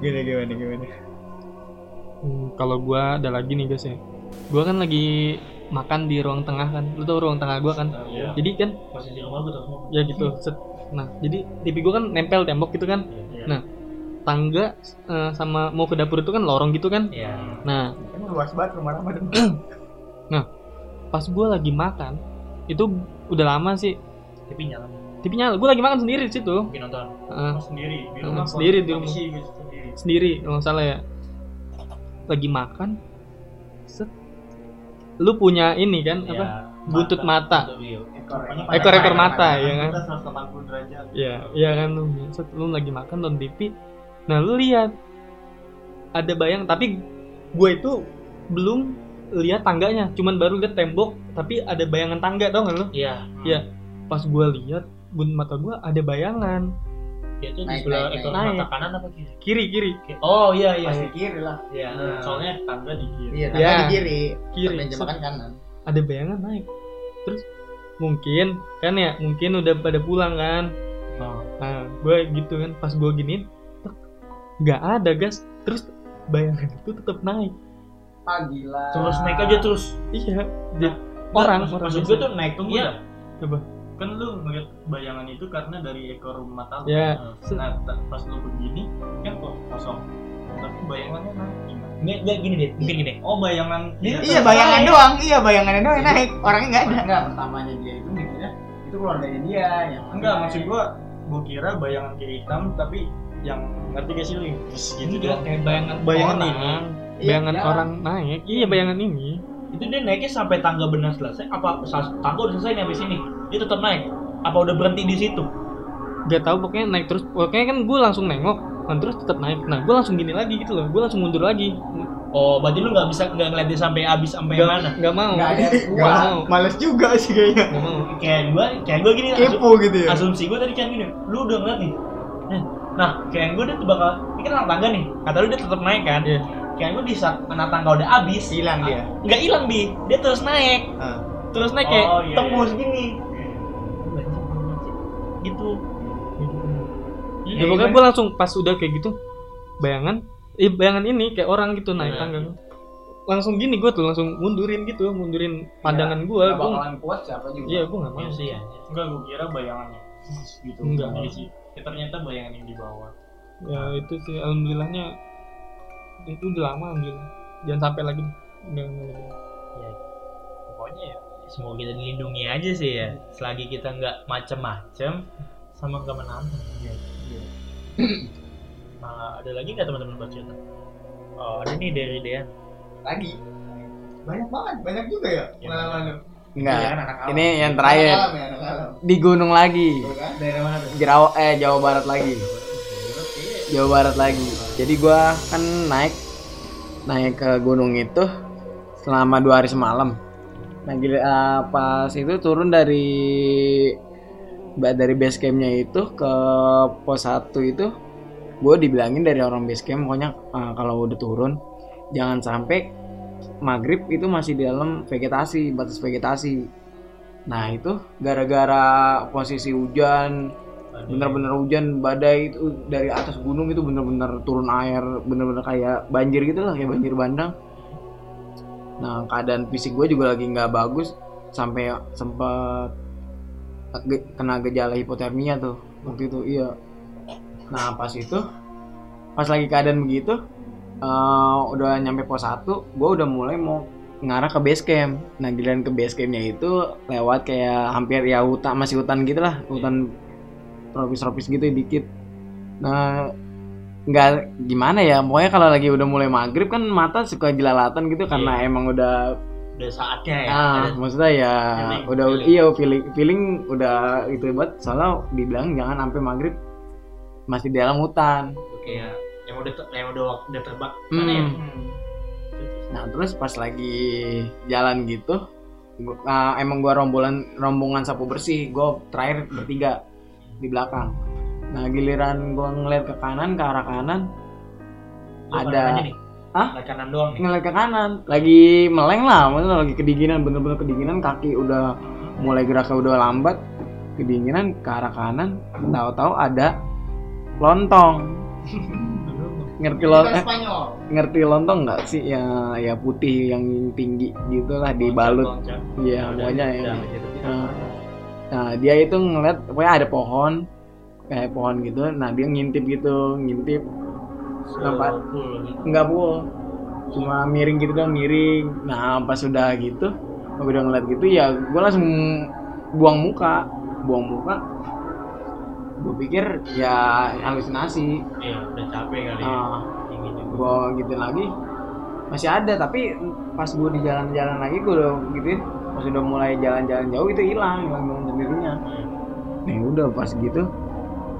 S2: gimana gimana gimana
S6: Hmm, kalau gua ada lagi nih guys ya. Gua kan lagi makan di ruang tengah kan. Lu tau ruang tengah gua kan.
S3: iya
S6: Jadi kan
S1: posisi rumah gue tau
S6: ya gitu. Set. Nah, jadi TV gua kan nempel tembok gitu kan.
S3: Iya.
S6: Nah, tangga eh, sama mau ke dapur itu kan lorong gitu kan.
S1: Iya.
S6: Nah,
S2: emang luas banget rumah Ramadan
S6: pas gua lagi makan itu udah lama sih
S1: tapi nyala
S6: TV nyala. Gua lagi makan sendiri di situ.
S1: mungkin nonton
S6: Heeh.
S3: Oh, sendiri di rumah
S6: sendiri di rumah.
S3: sendiri
S6: sendiri kalau nggak salah ya lagi makan set. Lu punya ini kan apa? buntut mata.
S1: Iya.
S6: ekor-ekor mata ya kan?
S3: Kita 180 derajat.
S6: Ya ya kan lu set lu lagi makan nonton TV nah lu lihat ada bayang tapi gue itu belum lihat tangganya. Cuman baru lihat tembok tapi ada bayangan tangga tau gak lu?
S1: Iya.
S6: Iya. pas gue lihat buntut mata gue ada bayangan
S1: dia tuh di
S2: Naik,
S1: sebelah
S2: naik,
S1: ekor
S6: naik.
S1: mata kanan apa kiri?
S6: Kiri kiri.
S1: Oh iya iya.
S2: Pasti kiri lah.
S1: Iya
S6: Nah.
S3: soalnya tangga di kiri.
S2: Iya tangga di kiri.
S6: Kiri.
S2: Meja makan kanan.
S6: Ada bayangan naik. Terus mungkin kan ya mungkin udah pada pulang kan?
S1: Oh.
S6: nah gue gitu kan pas gue giniin nggak ada gas. Terus bayangan itu tetap naik.
S4: Ah gila.
S1: terus naik aja terus.
S6: Iya. Jadi orang orang
S3: maksud gue tuh naik tunggu
S1: Iya.
S6: Coba.
S3: Kan lu ngeliat bayangan itu karena dari ekor mata lu
S6: Ya.
S3: nah ta- pas lu begini kan kok kosong tapi bayangannya naik gimana
S1: nggak nggak gini deh mungkin gini
S3: oh bayangan
S2: iya bayangan doang iya bayangannya doang yang naik orangnya nggak ada
S4: Enggak, pertamanya dia itu mikirnya itu keluarganya dia yang
S3: enggak maksud gua
S5: gue kira bayangan kiri hitam tapi yang ngerti gak sih lu yang terus gitu dia
S6: kayak bayangan
S5: Bayangan
S6: orang.
S5: ini.
S6: Bayangan
S2: Iya.
S6: orang naik. Iya, bayangan ini.
S1: Itu dia naiknya sampai tangga benar selesai apa tangga udah selesai nih habis ini. Dia tetap naik. Apa udah berhenti di situ?
S6: Gak tahu pokoknya naik terus. Pokoknya kan gue langsung nengok, kan terus tetap naik. Nah, gue langsung gini lagi gitu loh. Gue langsung mundur lagi.
S1: Oh, berarti lu nggak bisa nggak ngeliat dia sampai habis sampai
S6: Gak,
S1: mana?
S6: gak mau.
S2: Nggak ada.
S6: Gak
S2: Nggak.
S6: mau.
S2: Males juga sih kayaknya.
S6: Gak mau.
S1: Kayak gua, kayak gua gini
S2: Kepo gitu ya.
S1: asumsi gua tadi kayak gini. Lu udah ngeliat nih. Eh, Nah, kayak gua dia tuh bakal, ini kan anak tangga nih. Kata lu dia tetap naik kan?
S6: Iya.
S1: Kayak gua di saat anak tangga udah habis,
S2: Hilang dia.
S1: nggak hilang bi, dia terus naik,
S2: Ah.
S6: Terus naik kayak
S1: Oh, iya,
S6: tembus
S1: iya.
S6: gini.
S1: Gitu.
S6: Ya pokoknya gue langsung pas udah kayak gitu bayangan, eh bayangan ini kayak orang gitu naik
S1: Iya.
S6: tangga. Langsung gini gue tuh langsung mundurin gitu, mundurin pandangan gue.
S4: Nggak
S6: Gue
S4: bakalan kuat siapa juga
S6: iya gue nggak mau.
S1: Iya sih ya.
S5: enggak gue kira bayangannya gitu
S6: Enggak.
S5: Iya sih ya, ternyata bayangan yang di bawah
S6: Ya itu sih alhamdulillahnya itu udah lama alhamdulillah. Jangan sampai lagi. Enggak, enggak, enggak.
S1: ya pokoknya ya semoga kita dilindungi aja sih ya. Selagi kita nggak macem-macem sama nggak menantang nah, ada lagi nggak teman-teman buat cerita? Oh ada nih dari Dean.
S2: Lagi. Banyak banget, banyak juga ya pengalaman lu.
S4: enggak
S1: Dia kan anak alam.
S4: ini yang terakhir.
S2: Anak alam ya, anak alam.
S4: di gunung lagi.
S2: Kan?
S1: daerah mana tuh?
S4: Jawa eh Jawa Barat lagi. Jawa Barat lagi. Jadi gua kan naik naik ke gunung itu selama dua hari semalam nah gila, eh, pas itu turun dari dari base campnya itu ke pos 1 itu gue dibilangin dari orang base camp pokoknya eh, kalau udah turun jangan sampai maghrib itu masih di dalam vegetasi batas vegetasi. Nah itu gara-gara posisi hujan bener-bener hujan badai itu dari atas gunung itu bener-bener turun air bener-bener kayak banjir gitu lah kayak banjir bandang nah keadaan fisik gue juga lagi nggak bagus sampai sempet ge- kena gejala hipotermia tuh waktu itu iya nah pas itu pas lagi keadaan begitu eh, udah nyampe pos 1 gue udah mulai mau ngarah ke base camp nah giliran ke base campnya itu lewat kayak hampir ya hutan masih hutan gitu lah hutan tropis-tropis gitu dikit. Nah, nggak gimana ya, pokoknya kalau lagi udah mulai maghrib kan mata suka jelalatan gitu karena emang udah
S1: udah saatnya ya
S4: ah
S1: ada-
S4: maksudnya ya
S1: feeling,
S4: udah
S1: feeling.
S4: iya feeling feeling udah itu banget soalnya dibilang jangan sampai maghrib masih di dalam hutan.
S1: kayak yang udah ter- yang udah udah mana ya
S4: Hmm. Nah terus pas lagi jalan gitu, gua- ah, emang gua rombongan rombongan sapu bersih, gua terakhir bertiga di belakang. Nah giliran gua ngeliat ke kanan ke arah kanan,
S1: Lu
S4: Ada.
S1: Lihat kanan doang nih
S4: ngeliat ke kanan, lagi meleng lah, maksudnya lagi kedinginan, bener-bener kedinginan, kaki udah mulai geraknya udah lambat, kedinginan ke arah kanan, tahu-tahu ada lontong. Ngerti lontong?
S2: Spanyol.
S4: ngerti lontong nggak sih ya ya putih yang tinggi gitu lah dibalut iya pokoknya ya
S1: gitu.
S4: nah, nah, dia itu ngeliat pokoknya ada pohon kayak pohon gitu nah dia ngintip gitu ngintip. Nampak?
S1: Full gitu.
S4: nggak bu cuma miring gitu dong miring. Nah pas sudah gitu udah ngeliat gitu ya gue langsung buang muka buang muka. Gue pikir ya halusinasi.
S1: Iya udah capek kali ya
S4: Ah, gue gitu lagi masih ada tapi pas gue di jalan-jalan lagi gue udah gitu pas udah mulai jalan-jalan jauh itu hilang hilang dengan sendirinya nah udah pas gitu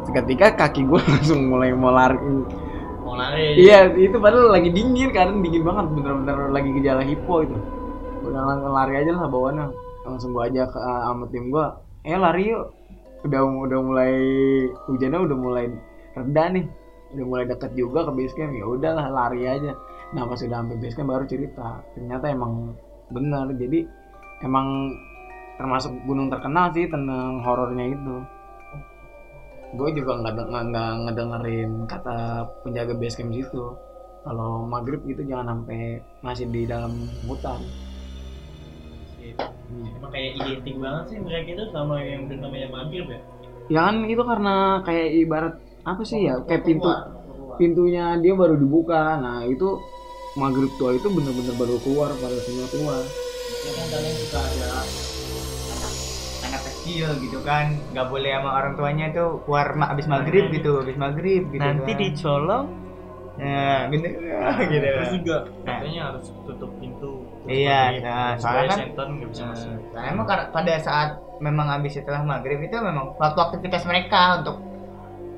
S4: seketika kaki gue langsung mulai mau lari.
S1: Mau lari.
S4: Iya itu padahal lagi dingin kan dingin banget bener-bener lagi gejala hipo itu. Udah langsung lari aja lah bawaannya. Langsung gue ajak ke uh, sama tim gue eh lari yuk. Udah udah mulai hujannya udah mulai reda nih. Udah mulai deket juga ke base camp ya udahlah lari aja. Nah pas udah sampai base camp baru cerita ternyata emang benar jadi emang termasuk gunung terkenal sih tentang horornya itu gue juga nggak nggak ngedengerin kata penjaga base camp situ. Kalau maghrib gitu jangan sampai masih di dalam hutan.
S1: Emang kayak identik banget sih mereka itu sama yang udah namanya maghrib ya?
S4: Ya kan itu karena kayak ibarat apa sih ya kayak pintu pintunya dia baru dibuka. Nah itu maghrib tua itu bener-bener baru keluar pada semua keluar.
S2: Ya kan kalian suka ada kecil gitu kan. Nggak boleh sama orang tuanya tuh keluar ma- abis maghrib gitu abis maghrib gitu
S1: nanti
S2: kan.
S1: dicolong.
S2: Nah gitu. Gitu.
S3: terus juga katanya harus tutup pintu. Tutup
S2: Iya,
S3: maghrib,
S2: nah, soalnya kan-
S3: setan nggak bisa masuk.
S2: Nah, emang pada saat memang habis setelah maghrib itu memang waktu aktivitas mereka untuk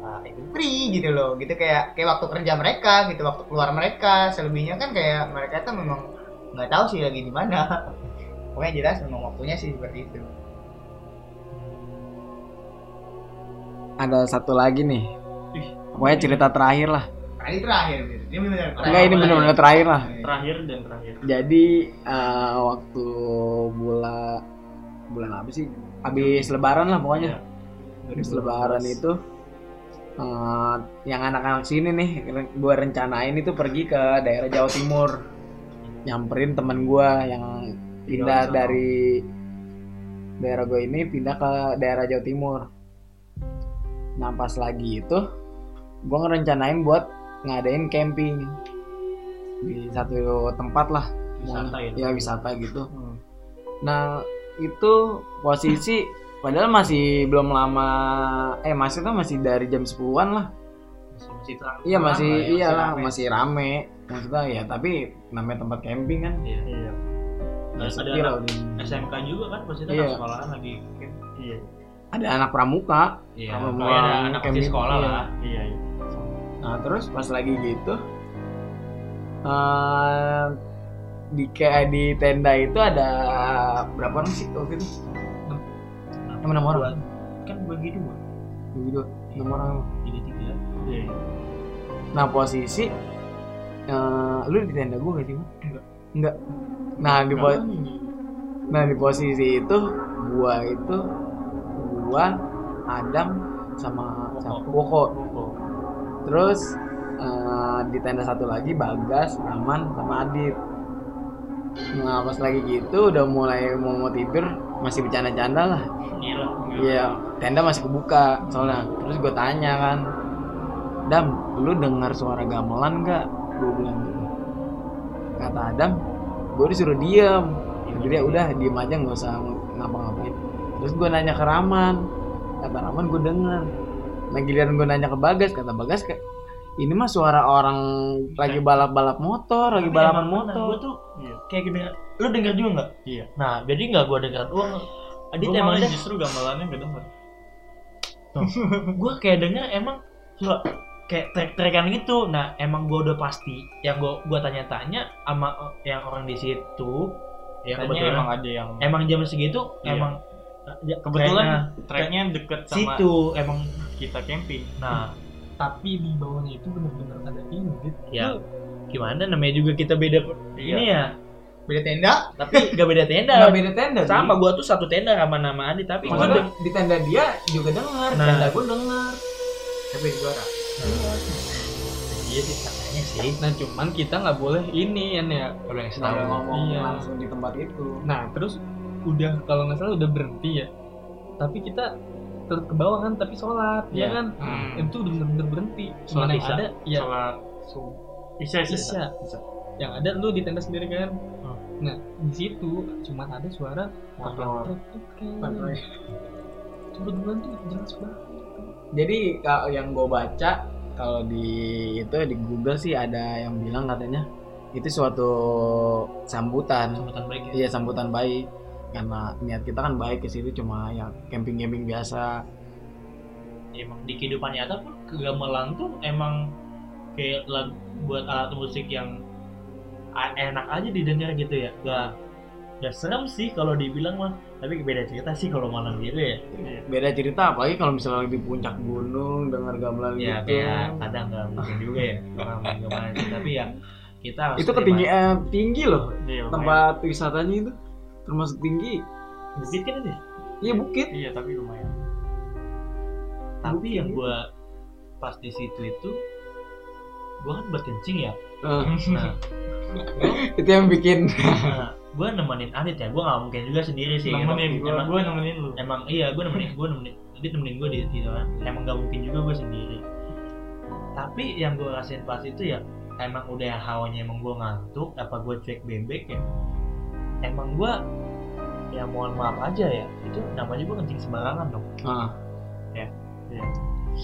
S2: uh, free gitu loh. Gitu kayak kayak waktu kerja mereka gitu waktu keluar mereka. Selebihnya kan kayak mereka tuh memang nggak tahu sih lagi di mana. Pokoknya jelas memang waktunya sih seperti itu
S4: Ada satu lagi nih. Pokoknya cerita terakhir lah.
S2: kali terakhir gitu ini benar
S4: Enggak ini benar-benar terakhir lah.
S3: terakhir dan terakhir
S4: Jadi eh, waktu bulan bulan apa sih? Habis lebaran lah pokoknya. Habis lebaran itu eh, yang anak-anak sini nih gue rencanain itu pergi ke daerah Jawa Timur. Nyamperin temen gue yang pindah dari daerah gue ini pindah ke daerah Jawa Timur. Nah pas lagi itu gue ngerencanain buat ngadain camping di satu tempat lah
S3: Wisata ya?
S4: ya wisata gitu
S3: Hmm.
S4: nah itu posisi padahal masih belum lama eh masih tuh masih dari jam 10-an lah
S1: masih, masih terang
S4: iya masih
S1: lah ya,
S4: iya lah
S1: rame.
S4: masih rame maksudnya ya tapi namanya tempat camping kan
S1: Iya.
S3: iya
S4: nggak
S1: Ada. SMK juga kan pasti
S4: Iya.
S1: sekolahan lagi camp.
S3: iya
S4: ada anak pramuka
S1: Iya, ada anak di sekolah
S4: iya.
S1: lah.
S3: iya iya
S4: Nah terus pas lagi gitu eh, di kayak di tenda itu ada berapa orang sih waktu itu? Enam enam orang.
S1: Kan bagi dua,
S4: Gitu, enam orang.
S1: tiga tiga.
S3: iya
S4: Nah posisi eh, lu di tenda gue gak sih? Enggak. Enggak. Nah di po- nah di posisi itu gua itu gua Adam sama Woko. Terus eh, di tenda satu lagi Bagas, Aman, sama Adit. Nah pas lagi gitu udah mulai mau mau tidur masih bercanda-canda lah.
S1: Iya.
S4: Iya tenda masih kebuka soalnya. Terus gue tanya kan, Dam, lu dengar suara gamelan nggak? Gue bilang gitu. Kata Adam, gue disuruh diem. Jadi dia udah diem aja nggak usah ngapa-ngapain. Terus gue nanya ke Raman, kata Raman gue denger. Nah giliran gue nanya ke Bagas, kata Bagas kayak ini mah suara orang lagi balap-balap motor, lagi balapan
S1: Gue
S4: motor.
S1: tuh
S3: Iya.
S1: kayak gini. Lu denger juga nggak?
S3: Iya.
S1: Nah, jadi nggak gue denger. Gue Adit
S3: Gua
S1: emang ada.
S3: justru gamelannya gak denger
S1: Gue kayak denger emang suara kayak trek-trekan gitu. Nah, emang gue udah pasti. Yang gue gua tanya-tanya sama yang orang di situ.
S3: ya kebetulan
S1: emang-
S3: emang ada yang
S1: Emang jam segitu
S3: Iya.
S1: emang ya,
S3: kebetulan
S1: treknya
S3: deket sama
S1: situ emang.
S3: kita camping.
S1: Nah
S6: tapi di bawahnya itu benar-benar ada ini gitu.
S1: ya gimana? Namanya juga kita beda ini ya?
S2: Beda tenda?
S1: Tapi gak beda tenda.
S4: Nggak beda tenda.
S1: Sama gua tuh satu tenda sama nama Adi tapi gua
S4: Maksudnya di tenda dia juga dengar,
S1: Nah.
S4: tenda gue dengar.
S2: tapi di suara
S1: iya sih katanya sih.
S6: Nah cuman kita nggak boleh ini ya. Kalau yang
S4: Tahu
S6: setahu
S4: ngomong
S6: iya.
S4: langsung di tempat itu.
S6: Nah terus udah kalau nggak salah udah berhenti ya. Tapi kita ke bawah kan tapi sholat ya
S3: Iya.
S6: kan.
S3: Hmm.
S6: Itu udah bener-bener berhenti.
S1: Sholat
S6: yang
S1: isya.
S6: ada ya
S3: sholat isya isya,
S6: Isya.
S3: Isya.
S6: yang ada lu di tenda sendiri kan.
S1: Hmm.
S6: Nah di situ cuman ada suara
S3: Motor.
S6: Kebetulan tuh jelas banget.
S4: Jadi kalau yang gue baca kalau di itu di Google sih ada yang bilang katanya itu suatu sambutan.
S1: sambutan baik ya
S4: Iya sambutan baik karena niat kita kan baik ke situ cuma ya camping-camping biasa.
S1: emang di kehidupan nyata pun kegamelan tuh emang kayak lag- buat alat musik yang enak aja didengar gitu ya. Gak gak serem sih kalau dibilang mah tapi beda cerita sih kalau malam gitu ya.
S4: Beda cerita apalagi kalau misalnya lagi di puncak gunung dengar gamelan
S1: ya
S4: gitu.
S1: kayak kadang nggak mungkin juga ya gamelan. Tapi ya kita
S4: Itu ketinggian tinggi loh
S3: Iya,
S4: tempat wisatanya itu termasuk tinggi.
S1: bukit kan ini
S4: Iya bukit.
S3: iya tapi lumayan
S1: tapi yang gua pas di situ itu gua kan berkencing ya
S4: Eh,
S1: nah
S4: itu yang bikin
S1: Nah, gue nemenin Adit ya, gue gak mungkin juga sendiri sih.
S3: nemenin
S1: gitu.
S3: gua
S1: Emang,
S3: gua nemenin lu
S1: emang iya, gue nemenin, gue nemenin, dia nemenin gue di situ kan. Emang gak mungkin juga gue sendiri. Tapi yang gue rasain pas itu ya, emang udah hawanya emang gue ngantuk, apa gue cuek bebek ya. Emang gue ya mohon maaf aja ya itu namanya gue kencing sembarangan dong.
S4: Ah.
S1: ya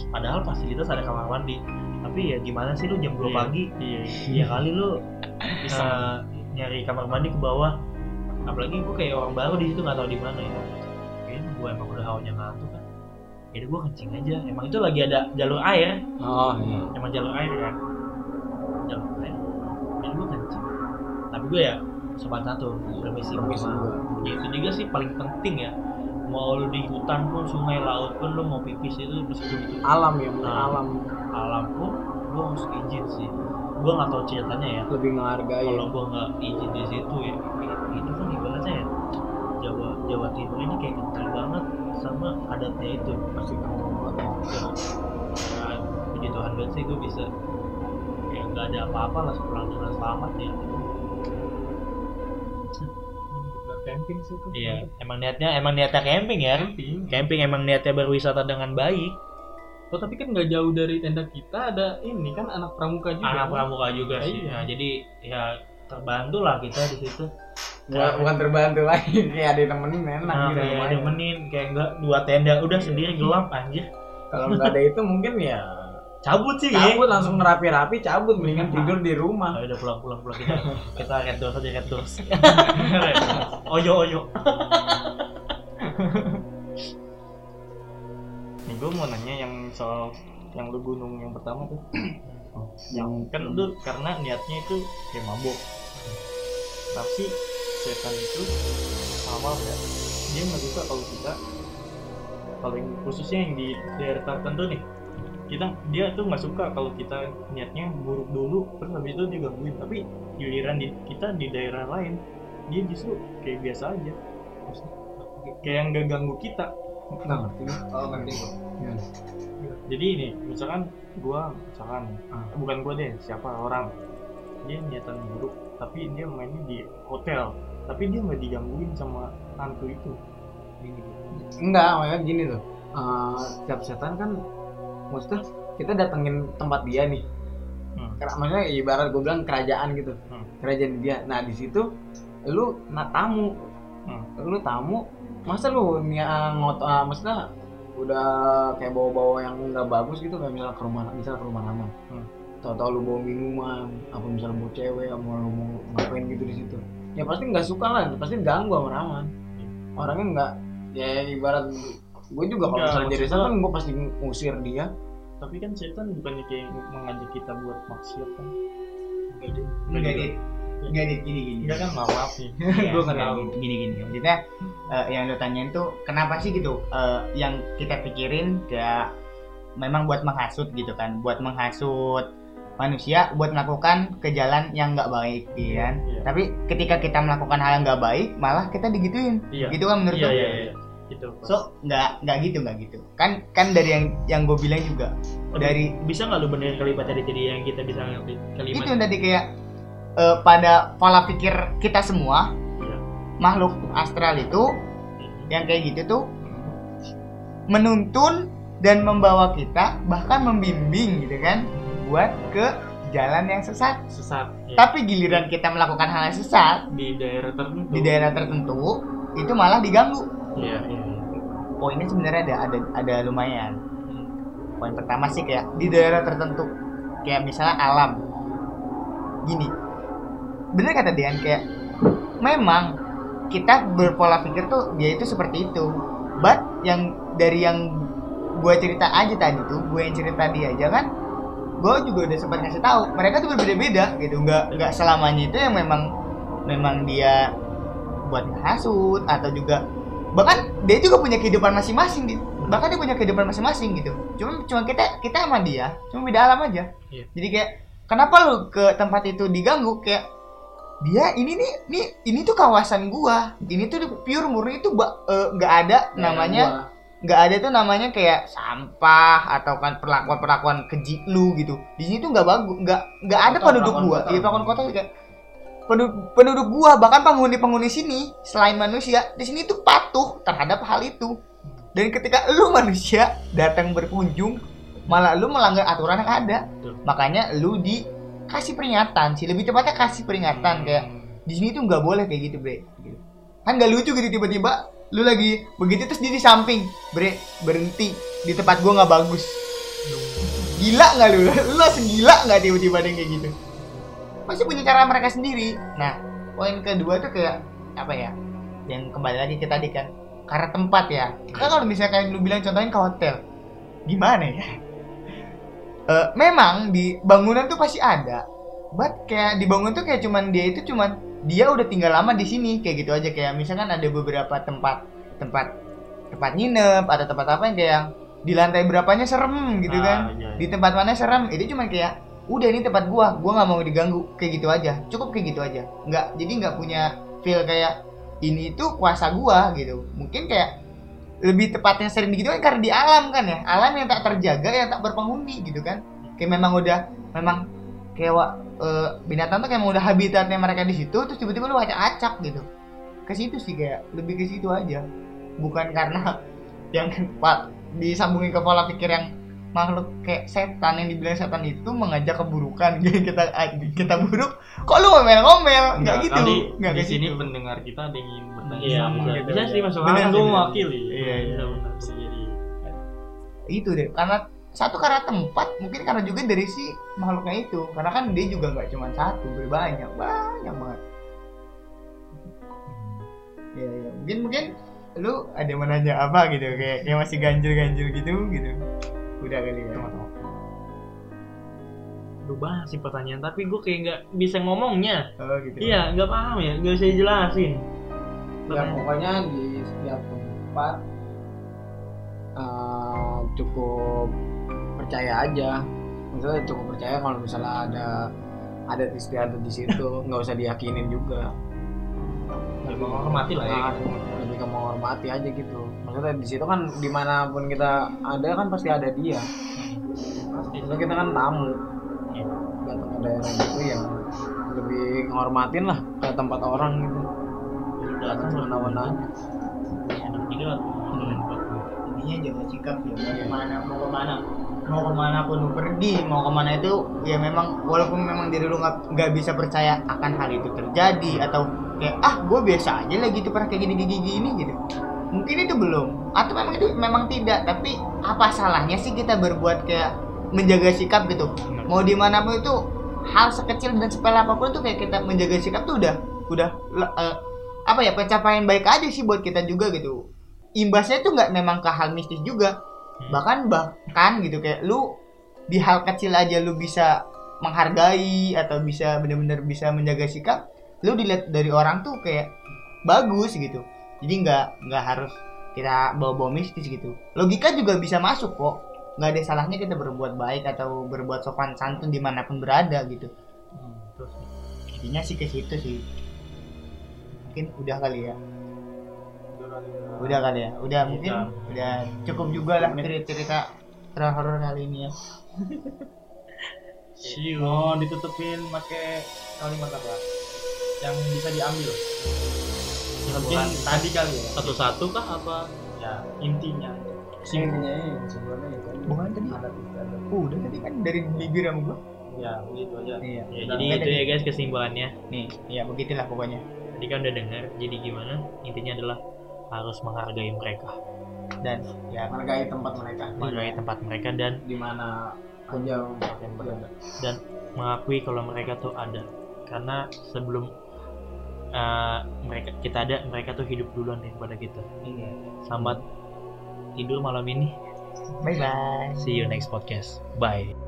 S1: padahal fasilitas ada kamar mandi. Tapi ya gimana sih lu jam 2
S3: Iya.
S1: pagi?
S3: iya
S1: ya kali lu eh, nyari kamar mandi ke bawah. Apalagi gue kayak orang baru di situ nggak tahu di mana ya. Kayaknya gue emang udah hawanya ngantuk kan. Jadi gue kencing aja. Emang itu lagi ada jalur air.
S4: Oh, iya.
S1: emang jalur air kan. Jalur air. Jadi gue kencing. Tapi gue ya sobat satu permisi.
S4: Permisi. Gua.
S1: Ya, itu juga sih paling penting ya. Mau lu di hutan pun sungai laut pun lu mau pipis itu meskipun itu
S4: Alam ya, bener
S1: Ah.
S4: alam.
S1: alam pun lu harus izin sih. Gue nggak tahu ceritanya ya.
S4: Lebih menghargai.
S1: kalau gue nggak izin di situ ya itu kan ibaratnya ya Jawa Jawa Timur ini kayak kental banget sama adatnya itu.
S4: Pasti kamu
S1: nah, puji Tuhan banget sih gue bisa ya nggak ada apa-apa lah pulang dengan selamat ya
S6: camping sih tuh.
S1: iya emang niatnya emang niatnya camping ya
S6: Camping.
S1: camping emang niatnya berwisata dengan baik
S6: Oh tapi kan nggak jauh dari tenda kita ada ini kan anak pramuka juga.
S1: anak
S6: kan?
S1: pramuka juga sih
S6: Iya.
S1: Nah, jadi ya terbantu lah kita di situ
S4: Nggak, bukan terbantu lagi kayak ada yang nemenin enak
S1: nah,
S4: gitu
S1: kayak
S4: lumayan.
S1: nemenin kayak enggak dua tenda udah sendiri gelap anjir
S4: kalau nggak ada itu mungkin ya
S1: cabut sih.
S4: Cabut langsung ngerapi-rapi cabut. Mendingan tidur di rumah.
S1: Ayo udah pulang pulang pulang kita kita red doors aja red doors. oyo oyo.
S3: nih gue mau nanya yang soal yang lu gunung yang pertama tuh. Yang kan lu karena niatnya itu kayak mabok. Tapi setan itu awal ya dia nggak suka kalau kita paling khususnya yang di daerah tertentu nih kita dia tuh nggak suka kalau kita niatnya buruk dulu terus habis itu dia gangguin. Tapi giliran di kita di daerah lain dia justru kayak biasa aja. Kayak nggak ganggu kita.
S4: Nggak ngerti.
S2: Oh, ngerti gua.
S3: jadi ini misalkan gua misalkan
S4: Ah.
S3: bukan gua deh siapa orang. Dia niatan buruk tapi dia mainnya di hotel. Tapi dia nggak digangguin sama hantu itu.
S4: Enggak makanya gini tuh. Eh, setiap setan kan maksudnya kita datengin tempat dia nih
S3: Hmm.
S4: Maksudnya ibarat gue bilang kerajaan gitu
S3: Hmm.
S4: kerajaan dia nah di situ lu nak tamu
S3: Hmm.
S4: lu tamu masa lu nih ngot ah, maksudnya udah kayak bawa-bawa yang nggak bagus gitu kayak misalnya ke rumah misalnya ke rumah lama
S3: Hmm.
S4: tau-tau lu bawa minuman apa misalnya bawa cewek apa lu mau ngapain gitu di situ ya pasti nggak suka lah pasti ganggu sama Rahman orangnya nggak ya ibarat gue juga kalau
S3: Nggak,
S4: misalnya jadi setan gue pasti ngusir dia
S3: tapi kan setan bukannya kayak mengajak kita buat maksiat kan
S2: Enggak dit, enggak dit gini gini.
S3: enggak kan maaf nih
S2: Iya,
S3: Gua nggak
S2: enggak,
S3: tahu.
S2: gini, gini. Maksudnya eh, yang lo tanyain tuh kenapa sih gitu? Eh, yang kita pikirin ya memang buat menghasut gitu kan, buat menghasut manusia buat melakukan ke jalan yang nggak baik, iya kan?
S3: Iya.
S2: Tapi ketika kita melakukan hal yang nggak baik, malah kita digituin.
S3: iya
S2: Gitu kan menurut
S3: iya
S2: lo?
S3: iya iya itu
S2: So nggak nggak gitu nggak gitu. Kan kan dari yang yang gue bilang juga dari
S1: bisa nggak lu benerin kalimat tadi tadi yang kita bisa ngerti kalimat
S2: itu yang tadi kayak eh, pada pola pikir kita semua
S3: Iya.
S2: makhluk astral itu yang kayak gitu tuh menuntun dan membawa kita bahkan membimbing gitu kan buat ke jalan yang sesat
S3: sesat ya.
S2: tapi giliran kita melakukan hal yang sesat
S3: di daerah tertentu
S2: di daerah tertentu itu malah diganggu
S3: iya. Iya.
S2: poinnya sebenarnya ada ada ada lumayan. Poin pertama sih kayak di daerah tertentu. Kayak misalnya alam. Gini. Bener kata Dian kayak memang kita berpola pikir tuh dia itu seperti itu. But yang dari yang gue cerita aja tadi tuh gue yang cerita dia aja kan gue juga udah sempat ngasih tahu mereka tuh berbeda-beda gitu. Nggak nggak selamanya itu yang memang memang dia buat hasut atau juga bahkan dia juga punya kehidupan masing-masing gitu bahkan dia punya kehidupan masing-masing gitu. Cuma cuma kita kita sama dia cuma beda alam aja.
S3: Iya.
S2: jadi kayak kenapa lu ke tempat itu diganggu? Kayak dia ini nih nih ini tuh kawasan gua. Ini tuh pure murni itu eh, nggak ada namanya nggak ada tuh namanya kayak sampah atau kan perlakuan perlakuan keji lu gitu. Di sini tuh nggak bagus nggak nggak ada penduduk gua.
S4: kota.
S2: iya perlakuan kota juga penduduk, penduduk gua bahkan penghuni penghuni sini selain manusia di sini tuh patuh terhadap hal itu. Dan ketika lu manusia datang berkunjung malah lu melanggar aturan yang ada.
S3: Betul.
S2: makanya lu dikasih peringatan sih. Lebih tepatnya kasih peringatan kayak di sini tuh nggak boleh kayak gitu bre. Gitu. kan gak lucu gitu tiba-tiba lu lagi begitu terus dia di samping bre berhenti. Di tempat gua nggak bagus. Gila nggak lu? Lu langsung gila nggak tiba-tiba ada kayak gitu pasti punya cara mereka sendiri. Nah poin kedua tuh kayak apa ya yang kembali lagi ke tadi kan karena tempat ya. Kan kalau misalkan lu bilang contohin ke hotel gimana ya? Eh, memang di bangunan tuh pasti ada but kayak di bangunan tuh kayak cuman dia itu cuman dia udah tinggal lama di sini kayak gitu aja. Kayak misalkan ada beberapa tempat tempat tempat nginep atau tempat apa yang kayak di lantai berapanya serem gitu
S3: Ah,
S2: kan?
S3: iya, iya.
S2: di tempat mana serem? Itu cuma kayak udah ini tempat gua. Gua nggak mau diganggu. Kayak gitu aja. Cukup kayak gitu aja. Nggak jadi nggak punya feel kayak ini itu kuasa gua gitu. Mungkin kayak lebih tepatnya sering gitu kan karena di alam kan ya. Alam yang tak terjaga yang tak berpenghuni gitu kan. Kayak memang udah memang kayak eh, binatang tuh kayak udah habitatnya mereka di situ terus tiba-tiba lu acak-acak gitu. Ke situ sih kayak lebih ke situ aja. Bukan karena yang disambungin ke pola pikir yang makhluk kayak setan yang dibilang setan itu mengajak keburukan. Jadi kita kita buruk kok lu ngomel-ngomel? Nggak gitu.
S3: kali
S2: nggak
S3: di sini
S2: gitu.
S3: pendengar kita ada yang ingin bertanya
S1: Iya,
S3: sama
S1: bisa,
S3: gitu.
S1: bisa sih
S3: masuk akal
S2: sih,
S3: gue mewakili.
S2: Iya, iya.
S3: Bisa, benar. bisa jadi
S2: itu deh karena satu karena tempat mungkin karena juga dari si makhluknya itu. Karena kan dia juga nggak cuma satu berbanyak banyak banget. Ya ya mungkin mungkin lu ada yang mau nanya apa gitu? Kayak kayak masih ganjil-ganjil gitu gitu udah kali ya
S1: Aduh banget sih pertanyaan, tapi gue kayak nggak bisa ngomongnya.
S2: oh gitu
S1: Iya, nggak paham ya, nggak bisa dijelasin.
S4: ya pokoknya di setiap tempat eh, cukup percaya aja maksudnya cukup percaya kalau misalnya ada ada istiadat di situ nggak usah diyakinin juga
S1: Ya, menghormati lah ya.
S4: Nah, lebih ke menghormati aja gitu maksudnya di situ kan di mana pun kita ada kan pasti ada dia. Maksudnya kita kan tamu. Datang ke daerah gitu ya lebih menghormatin lah ke tempat orang gitu. Datang semena-mena
S1: ngomongin tempat gua.
S2: intinya jaga sikap ya mau ke mana mau ke mana mau ke mana pun lu pergi mau ke mana itu ya memang walaupun memang diri lu nggak nggak bisa percaya akan hal itu terjadi atau kayak ah gue biasa aja lah gitu pernah kayak gini gini gini gitu mungkin itu belum. Atau memang itu memang tidak tapi apa salahnya sih kita berbuat kayak menjaga sikap gitu? Mau di mana pun itu hal sekecil dan sepele apa pun tuh kayak kita menjaga sikap tuh udah udah eh, apa ya pencapaian baik aja sih buat kita juga gitu. Imbasnya tuh nggak memang ke hal mistis juga. Bahkan bahkan gitu kayak lu di hal kecil aja lu bisa menghargai atau bisa benar-benar bisa menjaga sikap lu dilihat dari orang tuh kayak bagus gitu jadi nggak nggak harus kita bawa-bawa mistis gitu. Logika juga bisa masuk kok. Nggak ada salahnya kita berbuat baik atau berbuat sopan santun di mana pun berada gitu.
S1: Terus,
S2: intinya sih ke situ sih. Mungkin udah kali ya. Udah kali ya. Udah mungkin udah cukup juga lah cerita cerita horor kali ini ya.
S3: Siu. Oh, ditutupin pakai kalimat apa? Yang bisa diambil. Mungkin tadi kali ya.
S1: Satu-satu kah apa?
S3: Ya, intinya.
S4: intinya ini sebenarnya itu
S2: bukan tadi Oh, udah tadi kan dari bibir sama gua
S3: Ya, begitu aja.
S2: iya
S1: Ya, jadi
S2: kan
S1: itu ya guys kesimpulannya.
S2: nih ya begitulah pokoknya
S1: Tadi kan udah dengar. Jadi gimana? Intinya adalah harus menghargai mereka,
S2: dan ya
S4: menghargai tempat mereka
S1: menghargai tempat mereka dan
S4: di mana aja yang berada
S1: dan mengakui kalau mereka tuh ada. Karena sebelum uh, mereka kita ada, mereka tuh hidup duluan daripada kita. Selamat tidur malam ini.
S2: bye bye
S1: See you next podcast. Bye.